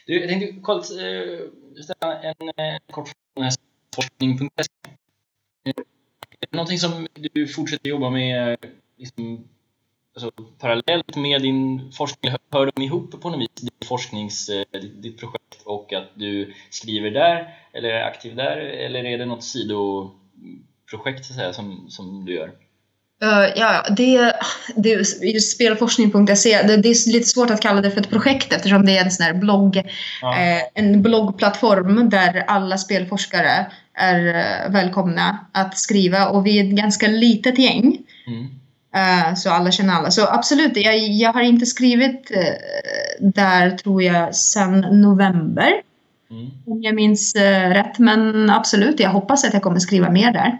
Du, jag tänkte kolla, ställa en, en kort fråga forskning.se. Är det någonting som du fortsätter jobba med liksom, alltså, parallellt med din forskning? Hör de ihop på något vis, ditt, forsknings, ditt projekt och att du skriver där eller är aktiv där? Eller är det något sidoprojekt så att säga, som, som du gör? Uh, ja, det, det spelforskning.se, det, det, är lite svårt att kalla det för ett projekt eftersom det är en sån här blogg, ja. eh, en bloggplattform där alla spelforskare är uh, välkomna att skriva och vi är ett ganska litet gäng. Mm. Uh, så alla känner alla. Så absolut, jag, jag har inte skrivit uh, där tror jag sedan november. Mm. Om jag minns uh, rätt. Men absolut, jag hoppas att jag kommer skriva mer där.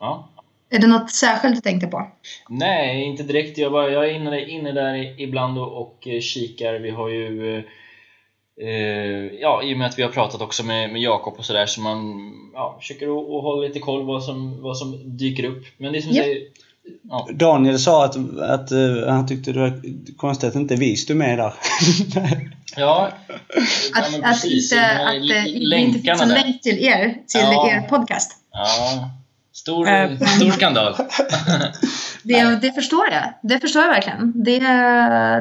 Ja. Är det något särskilt du tänkte på? Nej, inte direkt. Jag, bara, jag är inne, inne där ibland och, och kikar. Vi har ju ja, i och med att vi har pratat också med, med Jakob och sådär så man ja, försöker hålla lite koll vad som, vad som dyker upp. Men det som yep. säger, Ja. Daniel sa att, att eh, han tyckte det var konstigt att inte vi stod med där. Ja, ja Att, men att, precis. inte, att det inte finns en länk till er, till Ja. er podcast. Ja, stor, Eh, stor skandal. Det, det förstår jag. Det förstår jag verkligen. Det,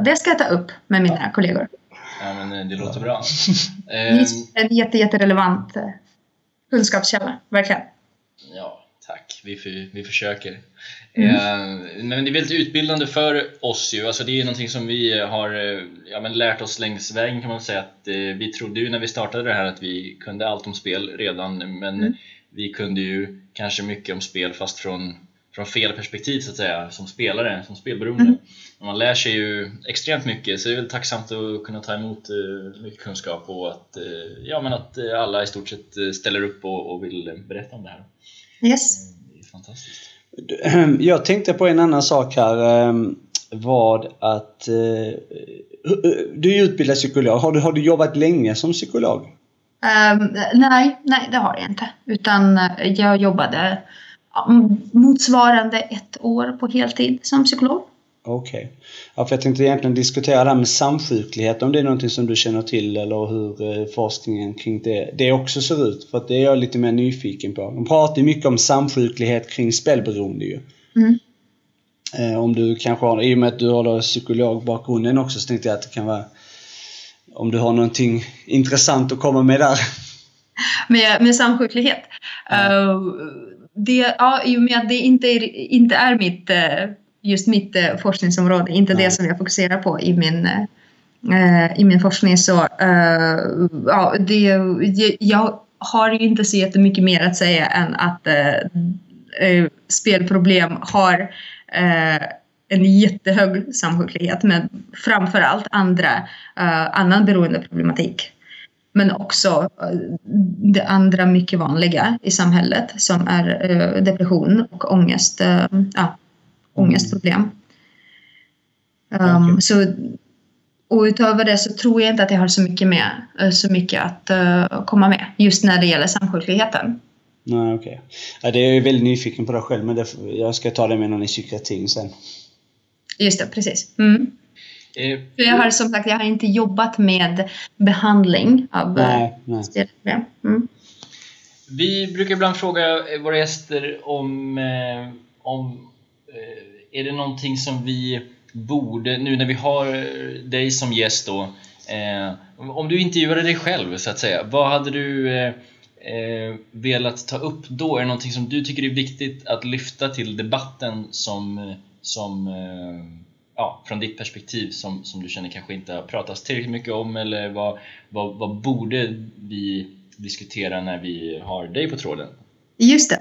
det ska jag ta upp med mina kollegor. Ja, men eh, det låter bra. Ehm, är en jätte, jätterelevant eh, kunskapskälla, verkligen. Ja, tack. Vi, för, vi försöker. Mm. Eh, men det är väldigt utbildande för oss ju. Alltså det är någonting som vi har eh, ja, men lärt oss längs vägen kan man säga. Att, eh, vi trodde ju när vi startade det här att vi kunde allt om spel redan. Men Mm. vi kunde ju kanske mycket om spel fast från, från fel perspektiv så att säga. Som spelare, som spelberoende. Mm. Man lär sig ju extremt mycket så det är väl tacksamt att kunna ta emot mycket kunskap och att, ja, men att alla i stort sett ställer upp och, och vill berätta om det här. Yes. Det är fantastiskt. Jag tänkte på en annan sak här. Ehm, vad att... Eh, du är utbildad psykolog. Har du, har du jobbat länge som psykolog? Um, nej, nej, det har jag inte. Utan eh, jag jobbade motsvarande ett år på heltid som psykolog. Okej. Ja, för jag tänkte egentligen diskutera det här med samsjuklighet, om det är någonting som du känner till eller hur eh, forskningen kring det, det också ser ut. För att det är jag lite mer nyfiken på. De pratar ju mycket om samsjuklighet kring spelberoende ju. Mm. Eh, om du kanske har, i och med att du har psykologbakgrunden också så tänkte jag att det kan vara om du har någonting intressant att komma med där. Med, med samsjuklighet. Eh, det, ja, I och med att det inte är, inte är mitt, eh, just mitt eh, forskningsområde, inte Nej. det som jag fokuserar på i min, eh, i min forskning så eh, ja, det, jag har ju inte så jättemycket mer att säga än att eh, eh, spelproblem har eh, en jättehög samsjuklighet med framförallt andra, eh, annan beroendeproblematik. Men också eh, det andra mycket vanliga i samhället som är eh, depression och ångest, eh, ja, ångestproblem. Um, Okej. så, och utöver det så tror jag inte att jag har så mycket, med, eh, så mycket att eh, komma med just när det gäller samsjukligheten. Nej, okej. Ja, det är jag ju väldigt nyfiken på det själv, men det, jag ska ta det med någon i psykiatrin sen. Just det, precis. Mm. Eh, För jag har som sagt jag har inte jobbat med behandling av eh, Nej, nej. spelproblem. Mm. Vi brukar ibland fråga våra gäster om, om är det någonting som vi borde, nu när vi har eh, dig som gäst då, eh, om du intervjuade dig själv så att säga, vad hade du eh, eh, velat ta upp då? Är det någonting som du tycker är viktigt att lyfta till debatten som, eh, som eh, ja, från ditt perspektiv som, som du känner kanske inte har pratats tillräckligt mycket om eller vad, vad, vad borde vi diskutera när vi har dig på tråden? Just det.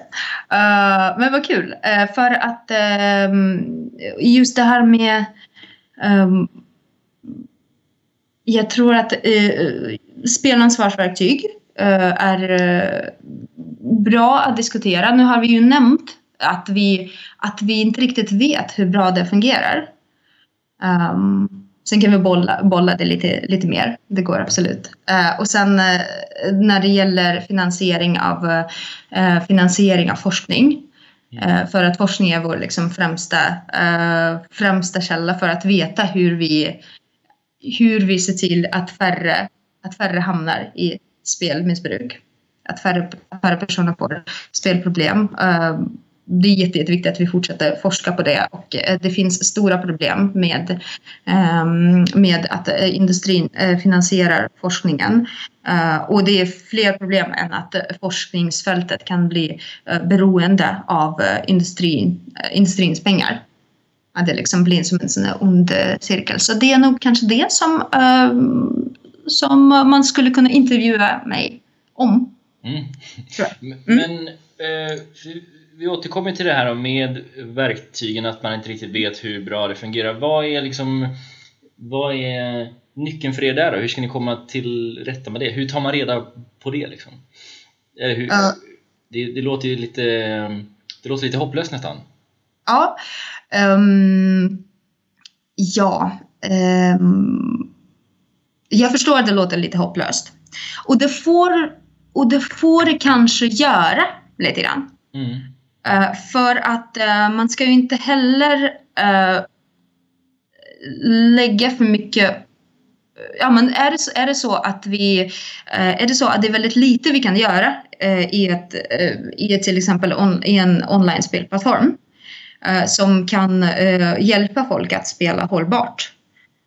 Uh, men vad kul. Uh, för att ehm, just det här med... Um, jag tror att eh, uh, spelansvarsverktyg uh, är bra att diskutera. Nu har vi ju nämnt att vi, att vi inte riktigt vet hur bra det fungerar. Um, sen kan vi bolla, bolla det lite, lite mer. Det går absolut. Eh, och sen eh, när det gäller finansiering av, eh, finansiering av forskning. Eh, för att forskning är vår liksom främsta, eh, främsta källa för att veta hur vi, hur vi ser till att färre, att färre hamnar i spelmissbruk. Att färre, färre personer får spelproblem. Det är jätte, jätteviktigt att vi fortsätter forska på det och eh, det finns stora problem med, ehm, med att eh, industrin eh, finansierar forskningen. Och det är fler problem än att forskningsfältet kan bli beroende av industrin, industrins pengar. Att det liksom blir som en sån ond cirkel. Så det är nog kanske det som, ehm, som man skulle kunna intervjua mig om. Mm. Tror M- Men eh, vi- återkommer till det här med verktygen, att man inte riktigt vet hur bra det fungerar. Vad är liksom vad är nyckeln för er där då? Hur ska ni komma till rätta med det? Hur tar man reda på det liksom? Eller hur, Ja. det, det låter ju lite det låter lite hopplöst nästan. Ja. ehm, ja. ehm, jag förstår att det låter lite hopplöst. Och det får, och det får det kanske göra lite grann. Mm. Eh, för att eh, man ska ju inte heller eh, lägga för mycket Ja, men är det, så, är det så att vi är det så att det är väldigt lite vi kan göra i, ett, i ett till exempel on, i en online-spelplattform som kan hjälpa folk att spela hållbart.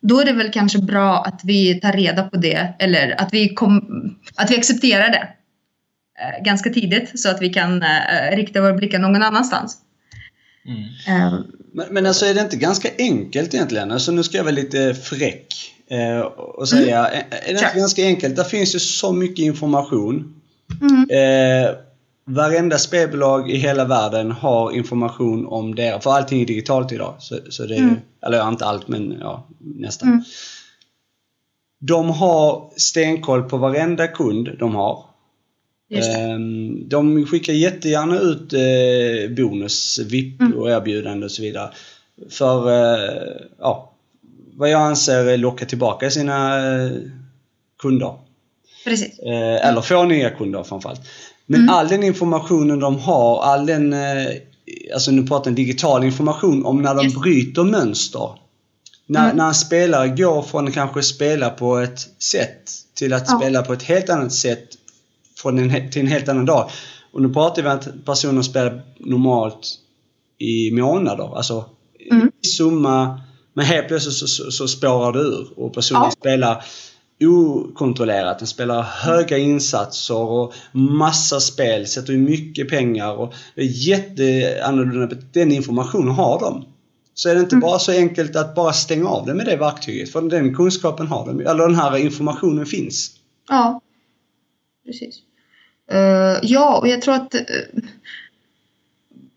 Då är det väl kanske bra att vi tar reda på det eller att vi, kom, att vi accepterar det ganska tidigt så att vi kan rikta våra blickar någon annanstans. Mm. Men, men alltså är det inte ganska enkelt egentligen? Alltså nu ska jag vara lite fräck eh, och säga, mm. är, det inte ganska enkelt? Där finns ju så mycket information. Mm. Eh, varenda spelbolag i hela världen har information om det. För allting är digitalt idag. Så, så det är, mm. Eller inte allt, men ja, nästan. Mm. De har stenkoll på varenda kund de har. Ehm, de skickar jättegärna ut eh, bonus, VIP mm. och erbjudanden och så vidare. För, eh, ja, vad jag anser locka tillbaka sina eh, kunder. Precis. Eller få nya kunder framförallt. Men mm. all den informationen de har, all den, alltså nu pratar jag digital information om när de yes. bryter mönster. När, mm. när en spelare går från att kanske spela på ett sätt till att ja. spela på ett helt annat sätt från en, till en helt annan dag. Och nu pratar vi om att personen spelar normalt i månader. Alltså mm. i summa. Men helt plötsligt så, så, så spårar det ur och personen ja. spelar okontrollerat. Den spelar höga insatser och massa spel, sätter in mycket pengar och det är jätteannorlunda. Den informationen har de. Så är det inte mm. bara så enkelt att bara stänga av det med det verktyget. För den kunskapen har de. Eller den här informationen finns. Ja. Precis. Uh, ja, och jag tror att... Uh,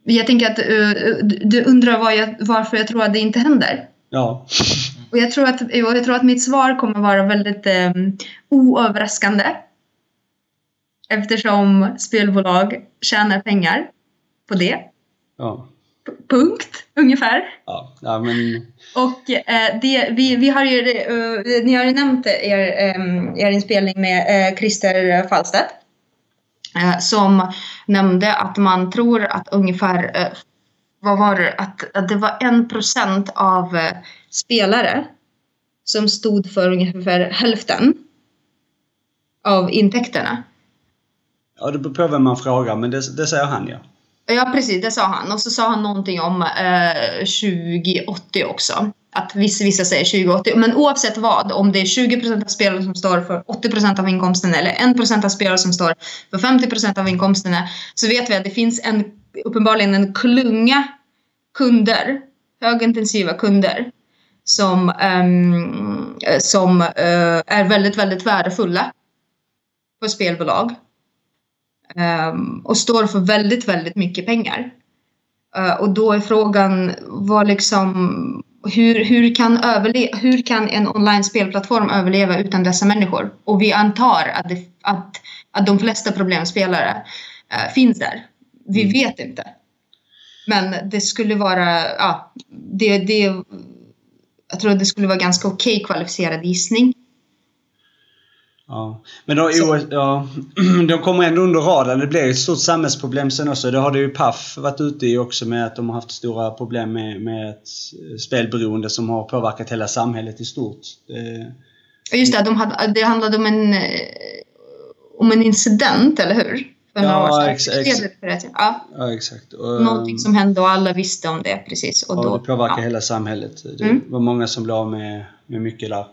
jag tänker att uh, du undrar var jag, varför jag tror att det inte händer. Ja. Och jag tror att, jag tror att mitt svar kommer vara väldigt um, oöverraskande. Eftersom spelbolag tjänar pengar på det. Ja. P punkt, ungefär. Ja, ja men... Och eh, det, vi, vi har ju, uh, ni har ju nämnt er, um, er inspelning med Christer Fallstedt. Eh, som nämnde att man tror att ungefär, eh, vad var det, att, att det var en procent av eh, spelare som stod för ungefär hälften av intäkterna. Ja, det beror på vem man frågar, men det, det säger han ja. Ja, precis, det sa han. Och så sa han någonting om eh, 2080 också att vissa, vissa säger 20-80, men oavsett vad, om det är 20% av spelare som står för 80% av inkomsten eller 1% av spelare som står för 50% av inkomsterna så vet vi att det finns en, uppenbarligen en klunga kunder, högintensiva kunder som, um, som uh, är väldigt, väldigt värdefulla för spelbolag um, och står för väldigt, väldigt mycket pengar. Uh, och då är frågan vad liksom hur, hur, kan överle- hur kan en online-spelplattform överleva utan dessa människor? Och vi antar att, det, att, att de flesta problemspelare äh, finns där. Vi mm. vet inte. Men det skulle vara, ja, det, det, jag tror att det skulle vara ganska okej okay kvalificerad gissning. Ja. Men då, ja, de kommer ändå under radarn. Det blir ett stort samhällsproblem sen också. Det har det ju Paf varit ute i också med att de har haft stora problem med, med ett spelberoende som har påverkat hela samhället i stort. Det... Just det, de hade, det handlade om en, om en incident, eller hur? För ja, ex ex ja. ja, exakt. Och, Någonting som hände och alla visste om det precis. Och, och då, det påverkar ja. hela samhället. Det mm. var många som blev av med, med mycket där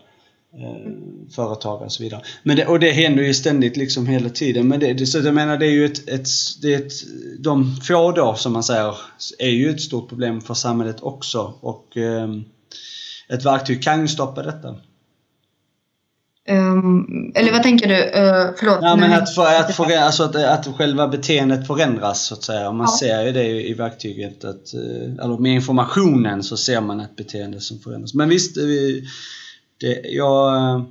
eh, företag och så vidare. Men det, och det händer ju ständigt liksom hela tiden. Men det, så jag menar det är ju ett, ett, det är ett, de få då som man säger är ju ett stort problem för samhället också och eh, ett verktyg kan ju stoppa detta. Um, eller vad tänker du? Uh, förlåt. Ja, men att, för, att, för, alltså att, att själva beteendet förändras så att säga. Man ja. ser ju det i verktyget. Att, eh, eller med informationen så ser man ett beteende som förändras. Men visst, vi, det, ja,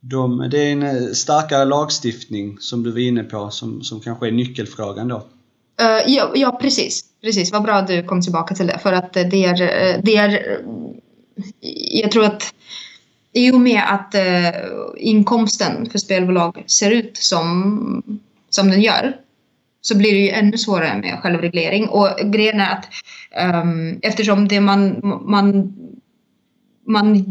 de, det är en eh, starkare lagstiftning som du var inne på som, som kanske är nyckelfrågan då. Uh, ja, ja, precis. Precis, vad bra att du kom tillbaka till det. För att eh, det är, det är jag tror att i och med att uh, inkomsten för spelbolag ser ut som, som den gör så blir det ju ännu svårare med självreglering. Och grejen är att um, eftersom det man, man, man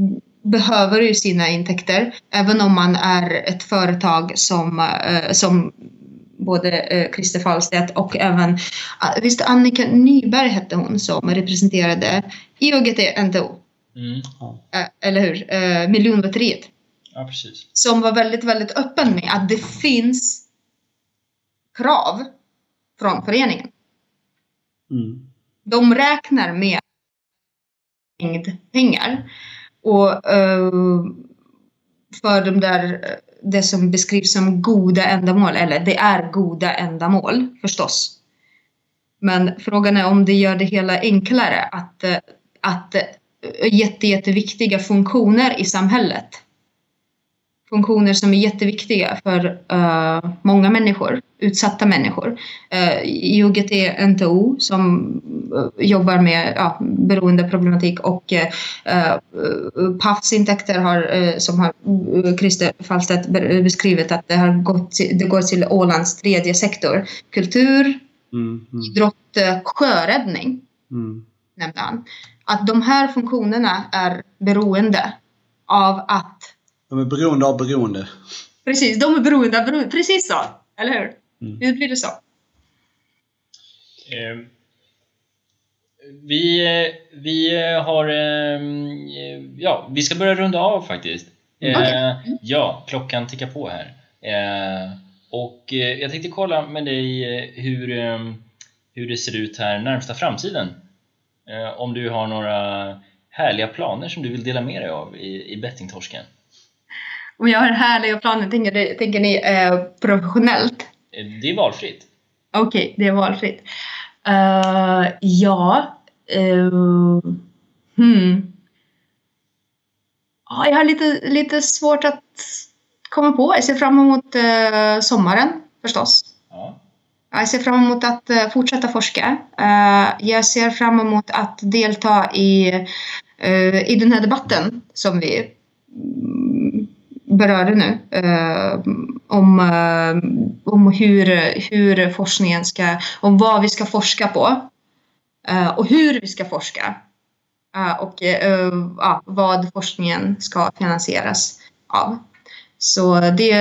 behöver ju sina intäkter, även om man är ett företag som, uh, som både uh, Christer Fallstedt och även, uh, visst Annika Nyberg hette hon som representerade IOGT NTO. Mm. eller hur? Miljonlotteriet. Ja, precis. Som var väldigt, väldigt öppen med att det finns krav från föreningen. Mm. De räknar med mängd pengar. Och eh, för de där, det som beskrivs som goda ändamål, eller det är goda ändamål förstås. Men frågan är om det gör det hela enklare att, eh, att eh, jätte, jätteviktiga funktioner i samhället funktioner som är jätteviktiga för uh, många människor, utsatta människor. Uh, IOGT NTO som uh, jobbar med uh, beroendeproblematik och uh, PAFs intäkter har, som har Christer Fallstedt beskrivit att det, har gått till, det går till Ålands tredje sektor. Kultur, mm, mm. idrott, sjöräddning mm. nämnde han. Att de här funktionerna är beroende av att de är beroende av beroende. Precis, de är beroende av beroende. Precis så! Eller hur? Mm. Hur blir det så? Eh, vi, vi har... Eh, ja, vi ska börja runda av faktiskt. Eh, okay. Ja, klockan tickar på här. Och eh, jag tänkte kolla med dig eh, hur, hur det ser ut här närmsta framtiden. Om du har några härliga planer som du vill dela med dig av i, i bettingtorsken? Om jag har härliga planer, tänker, tänker ni eh, professionellt? Det är valfritt. Okej, okay, det är valfritt. Uh, ja. Uh, hmm. Ja, jag har lite, lite svårt att komma på. Jag ser fram emot uh, sommaren förstås. Ja. Jag ser fram emot att uh, fortsätta forska. Jag ser fram emot att delta i, i den här debatten som vi berörde nu eh, om, eh, om hur, hur forskningen ska, om vad vi ska forska på eh, och hur vi ska forska och eh, vad forskningen ska finansieras av. Så det,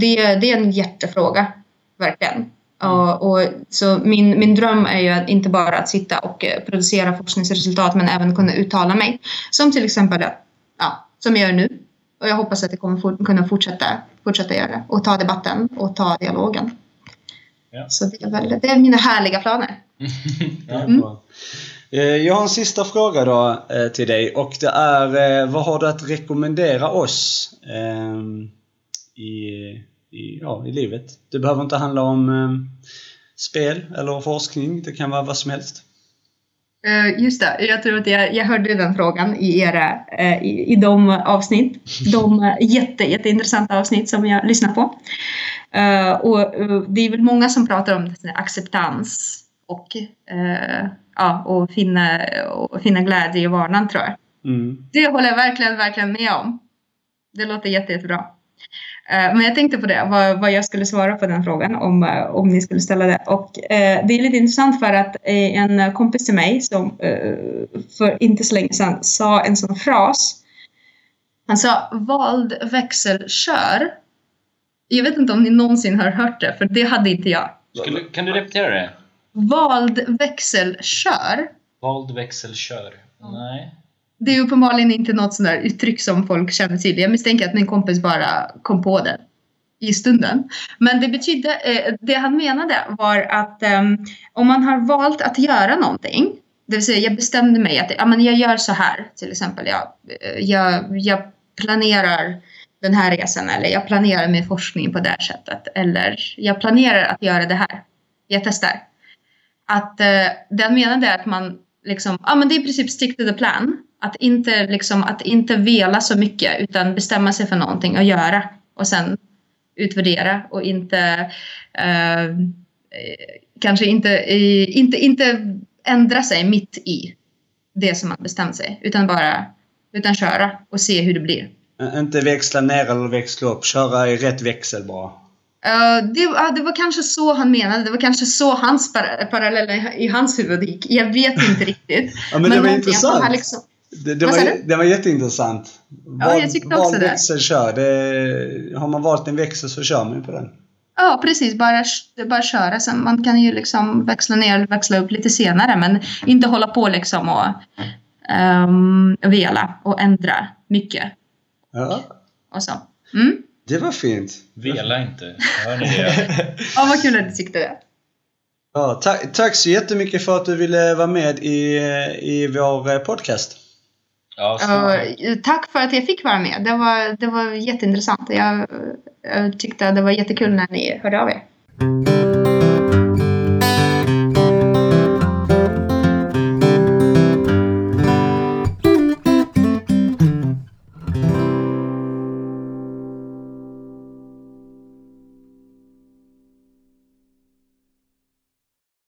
det, det är en jättefråga, verkligen. Mm. Och, och, så min, min dröm är ju inte bara att sitta och producera forskningsresultat men även kunna uttala mig. Som till exempel ja, som jag gör nu och jag hoppas att det kommer for, kunna fortsätta, fortsätta göra det och ta debatten och ta dialogen. Ja. Så det är, väl, det är mina härliga planer. mm. Eh, jag har en sista fråga då eh, till dig och det är eh, vad har du att rekommendera oss i, i, ja, i livet? Det behöver inte handla om spel eller forskning, det kan vara vad som helst. Uh, just det, jag tror att jag, jag hörde den frågan i era uh, i, i de avsnitt. De uh, jätte, jätteintressanta avsnitt som jag lyssnar på. Och det är väl många som pratar om acceptans och, ja, och, finna, och finna glädje i vardagen tror jag. Mm. Det håller jag verkligen, verkligen med om. Det låter jätte, jättebra. Eh, men jag tänkte på det, vad, vad, jag skulle svara på den frågan om, eh, om ni skulle ställa det. Och eh, det är lite intressant för att eh, en kompis till mig som eh, för inte så länge sedan sa en sån fras. Han sa vald växelkör. Jag vet inte om ni någonsin har hört det, för det hade inte jag. Skulle, kan du repetera det? Vald växelkör. Vald växelkör. Nej det är uppenbarligen inte något sånt där uttryck som folk känner till. Jag misstänker att min kompis bara kom på det i stunden. Men det betydde, eh, det han menade var att ehm, om man har valt att göra någonting, det vill säga jag bestämde mig att ja, men jag gör så här till exempel. Jag, eh, jag, jag planerar den här resan eller jag planerar min forskning på det här sättet eller jag planerar att göra det här. Jag testar. Att eh, den menade att man liksom, ja men det är i princip stick to the plan. Att inte, liksom, att inte vela så mycket utan bestämma sig för någonting och göra och sen utvärdera och inte eh, kanske inte, inte, inte ändra sig mitt i det som man bestämt sig utan bara utan köra och se hur det blir. Inte växla ner eller växla upp, köra i rätt växel bara. Uh, det, uh, det var kanske så han menade. Det var kanske så hans par paralleller i hans huvud gick. Jag vet inte riktigt. ja, men, men det var intressant. Liksom... Det, det, var, det var jätteintressant. Ja, jag tyckte också det. växel kör. Det, har man valt en växel så kör man på den. Ja, precis. Bara, bara köra. Sen man kan ju liksom växla ner och växla upp lite senare men inte hålla på liksom och um, vela och ändra mycket. Ja. Och så. Mm. Det var fint. Vela inte. Hör ni det? ja, vad kul att du tyckte det. Ja, tack, tack så jättemycket för att du ville vara med i, i vår podcast. Ja, uh, tack för att jag fick vara med. Det var, det var jätteintressant. Jag, jag tyckte det var jättekul när ni hörde av er.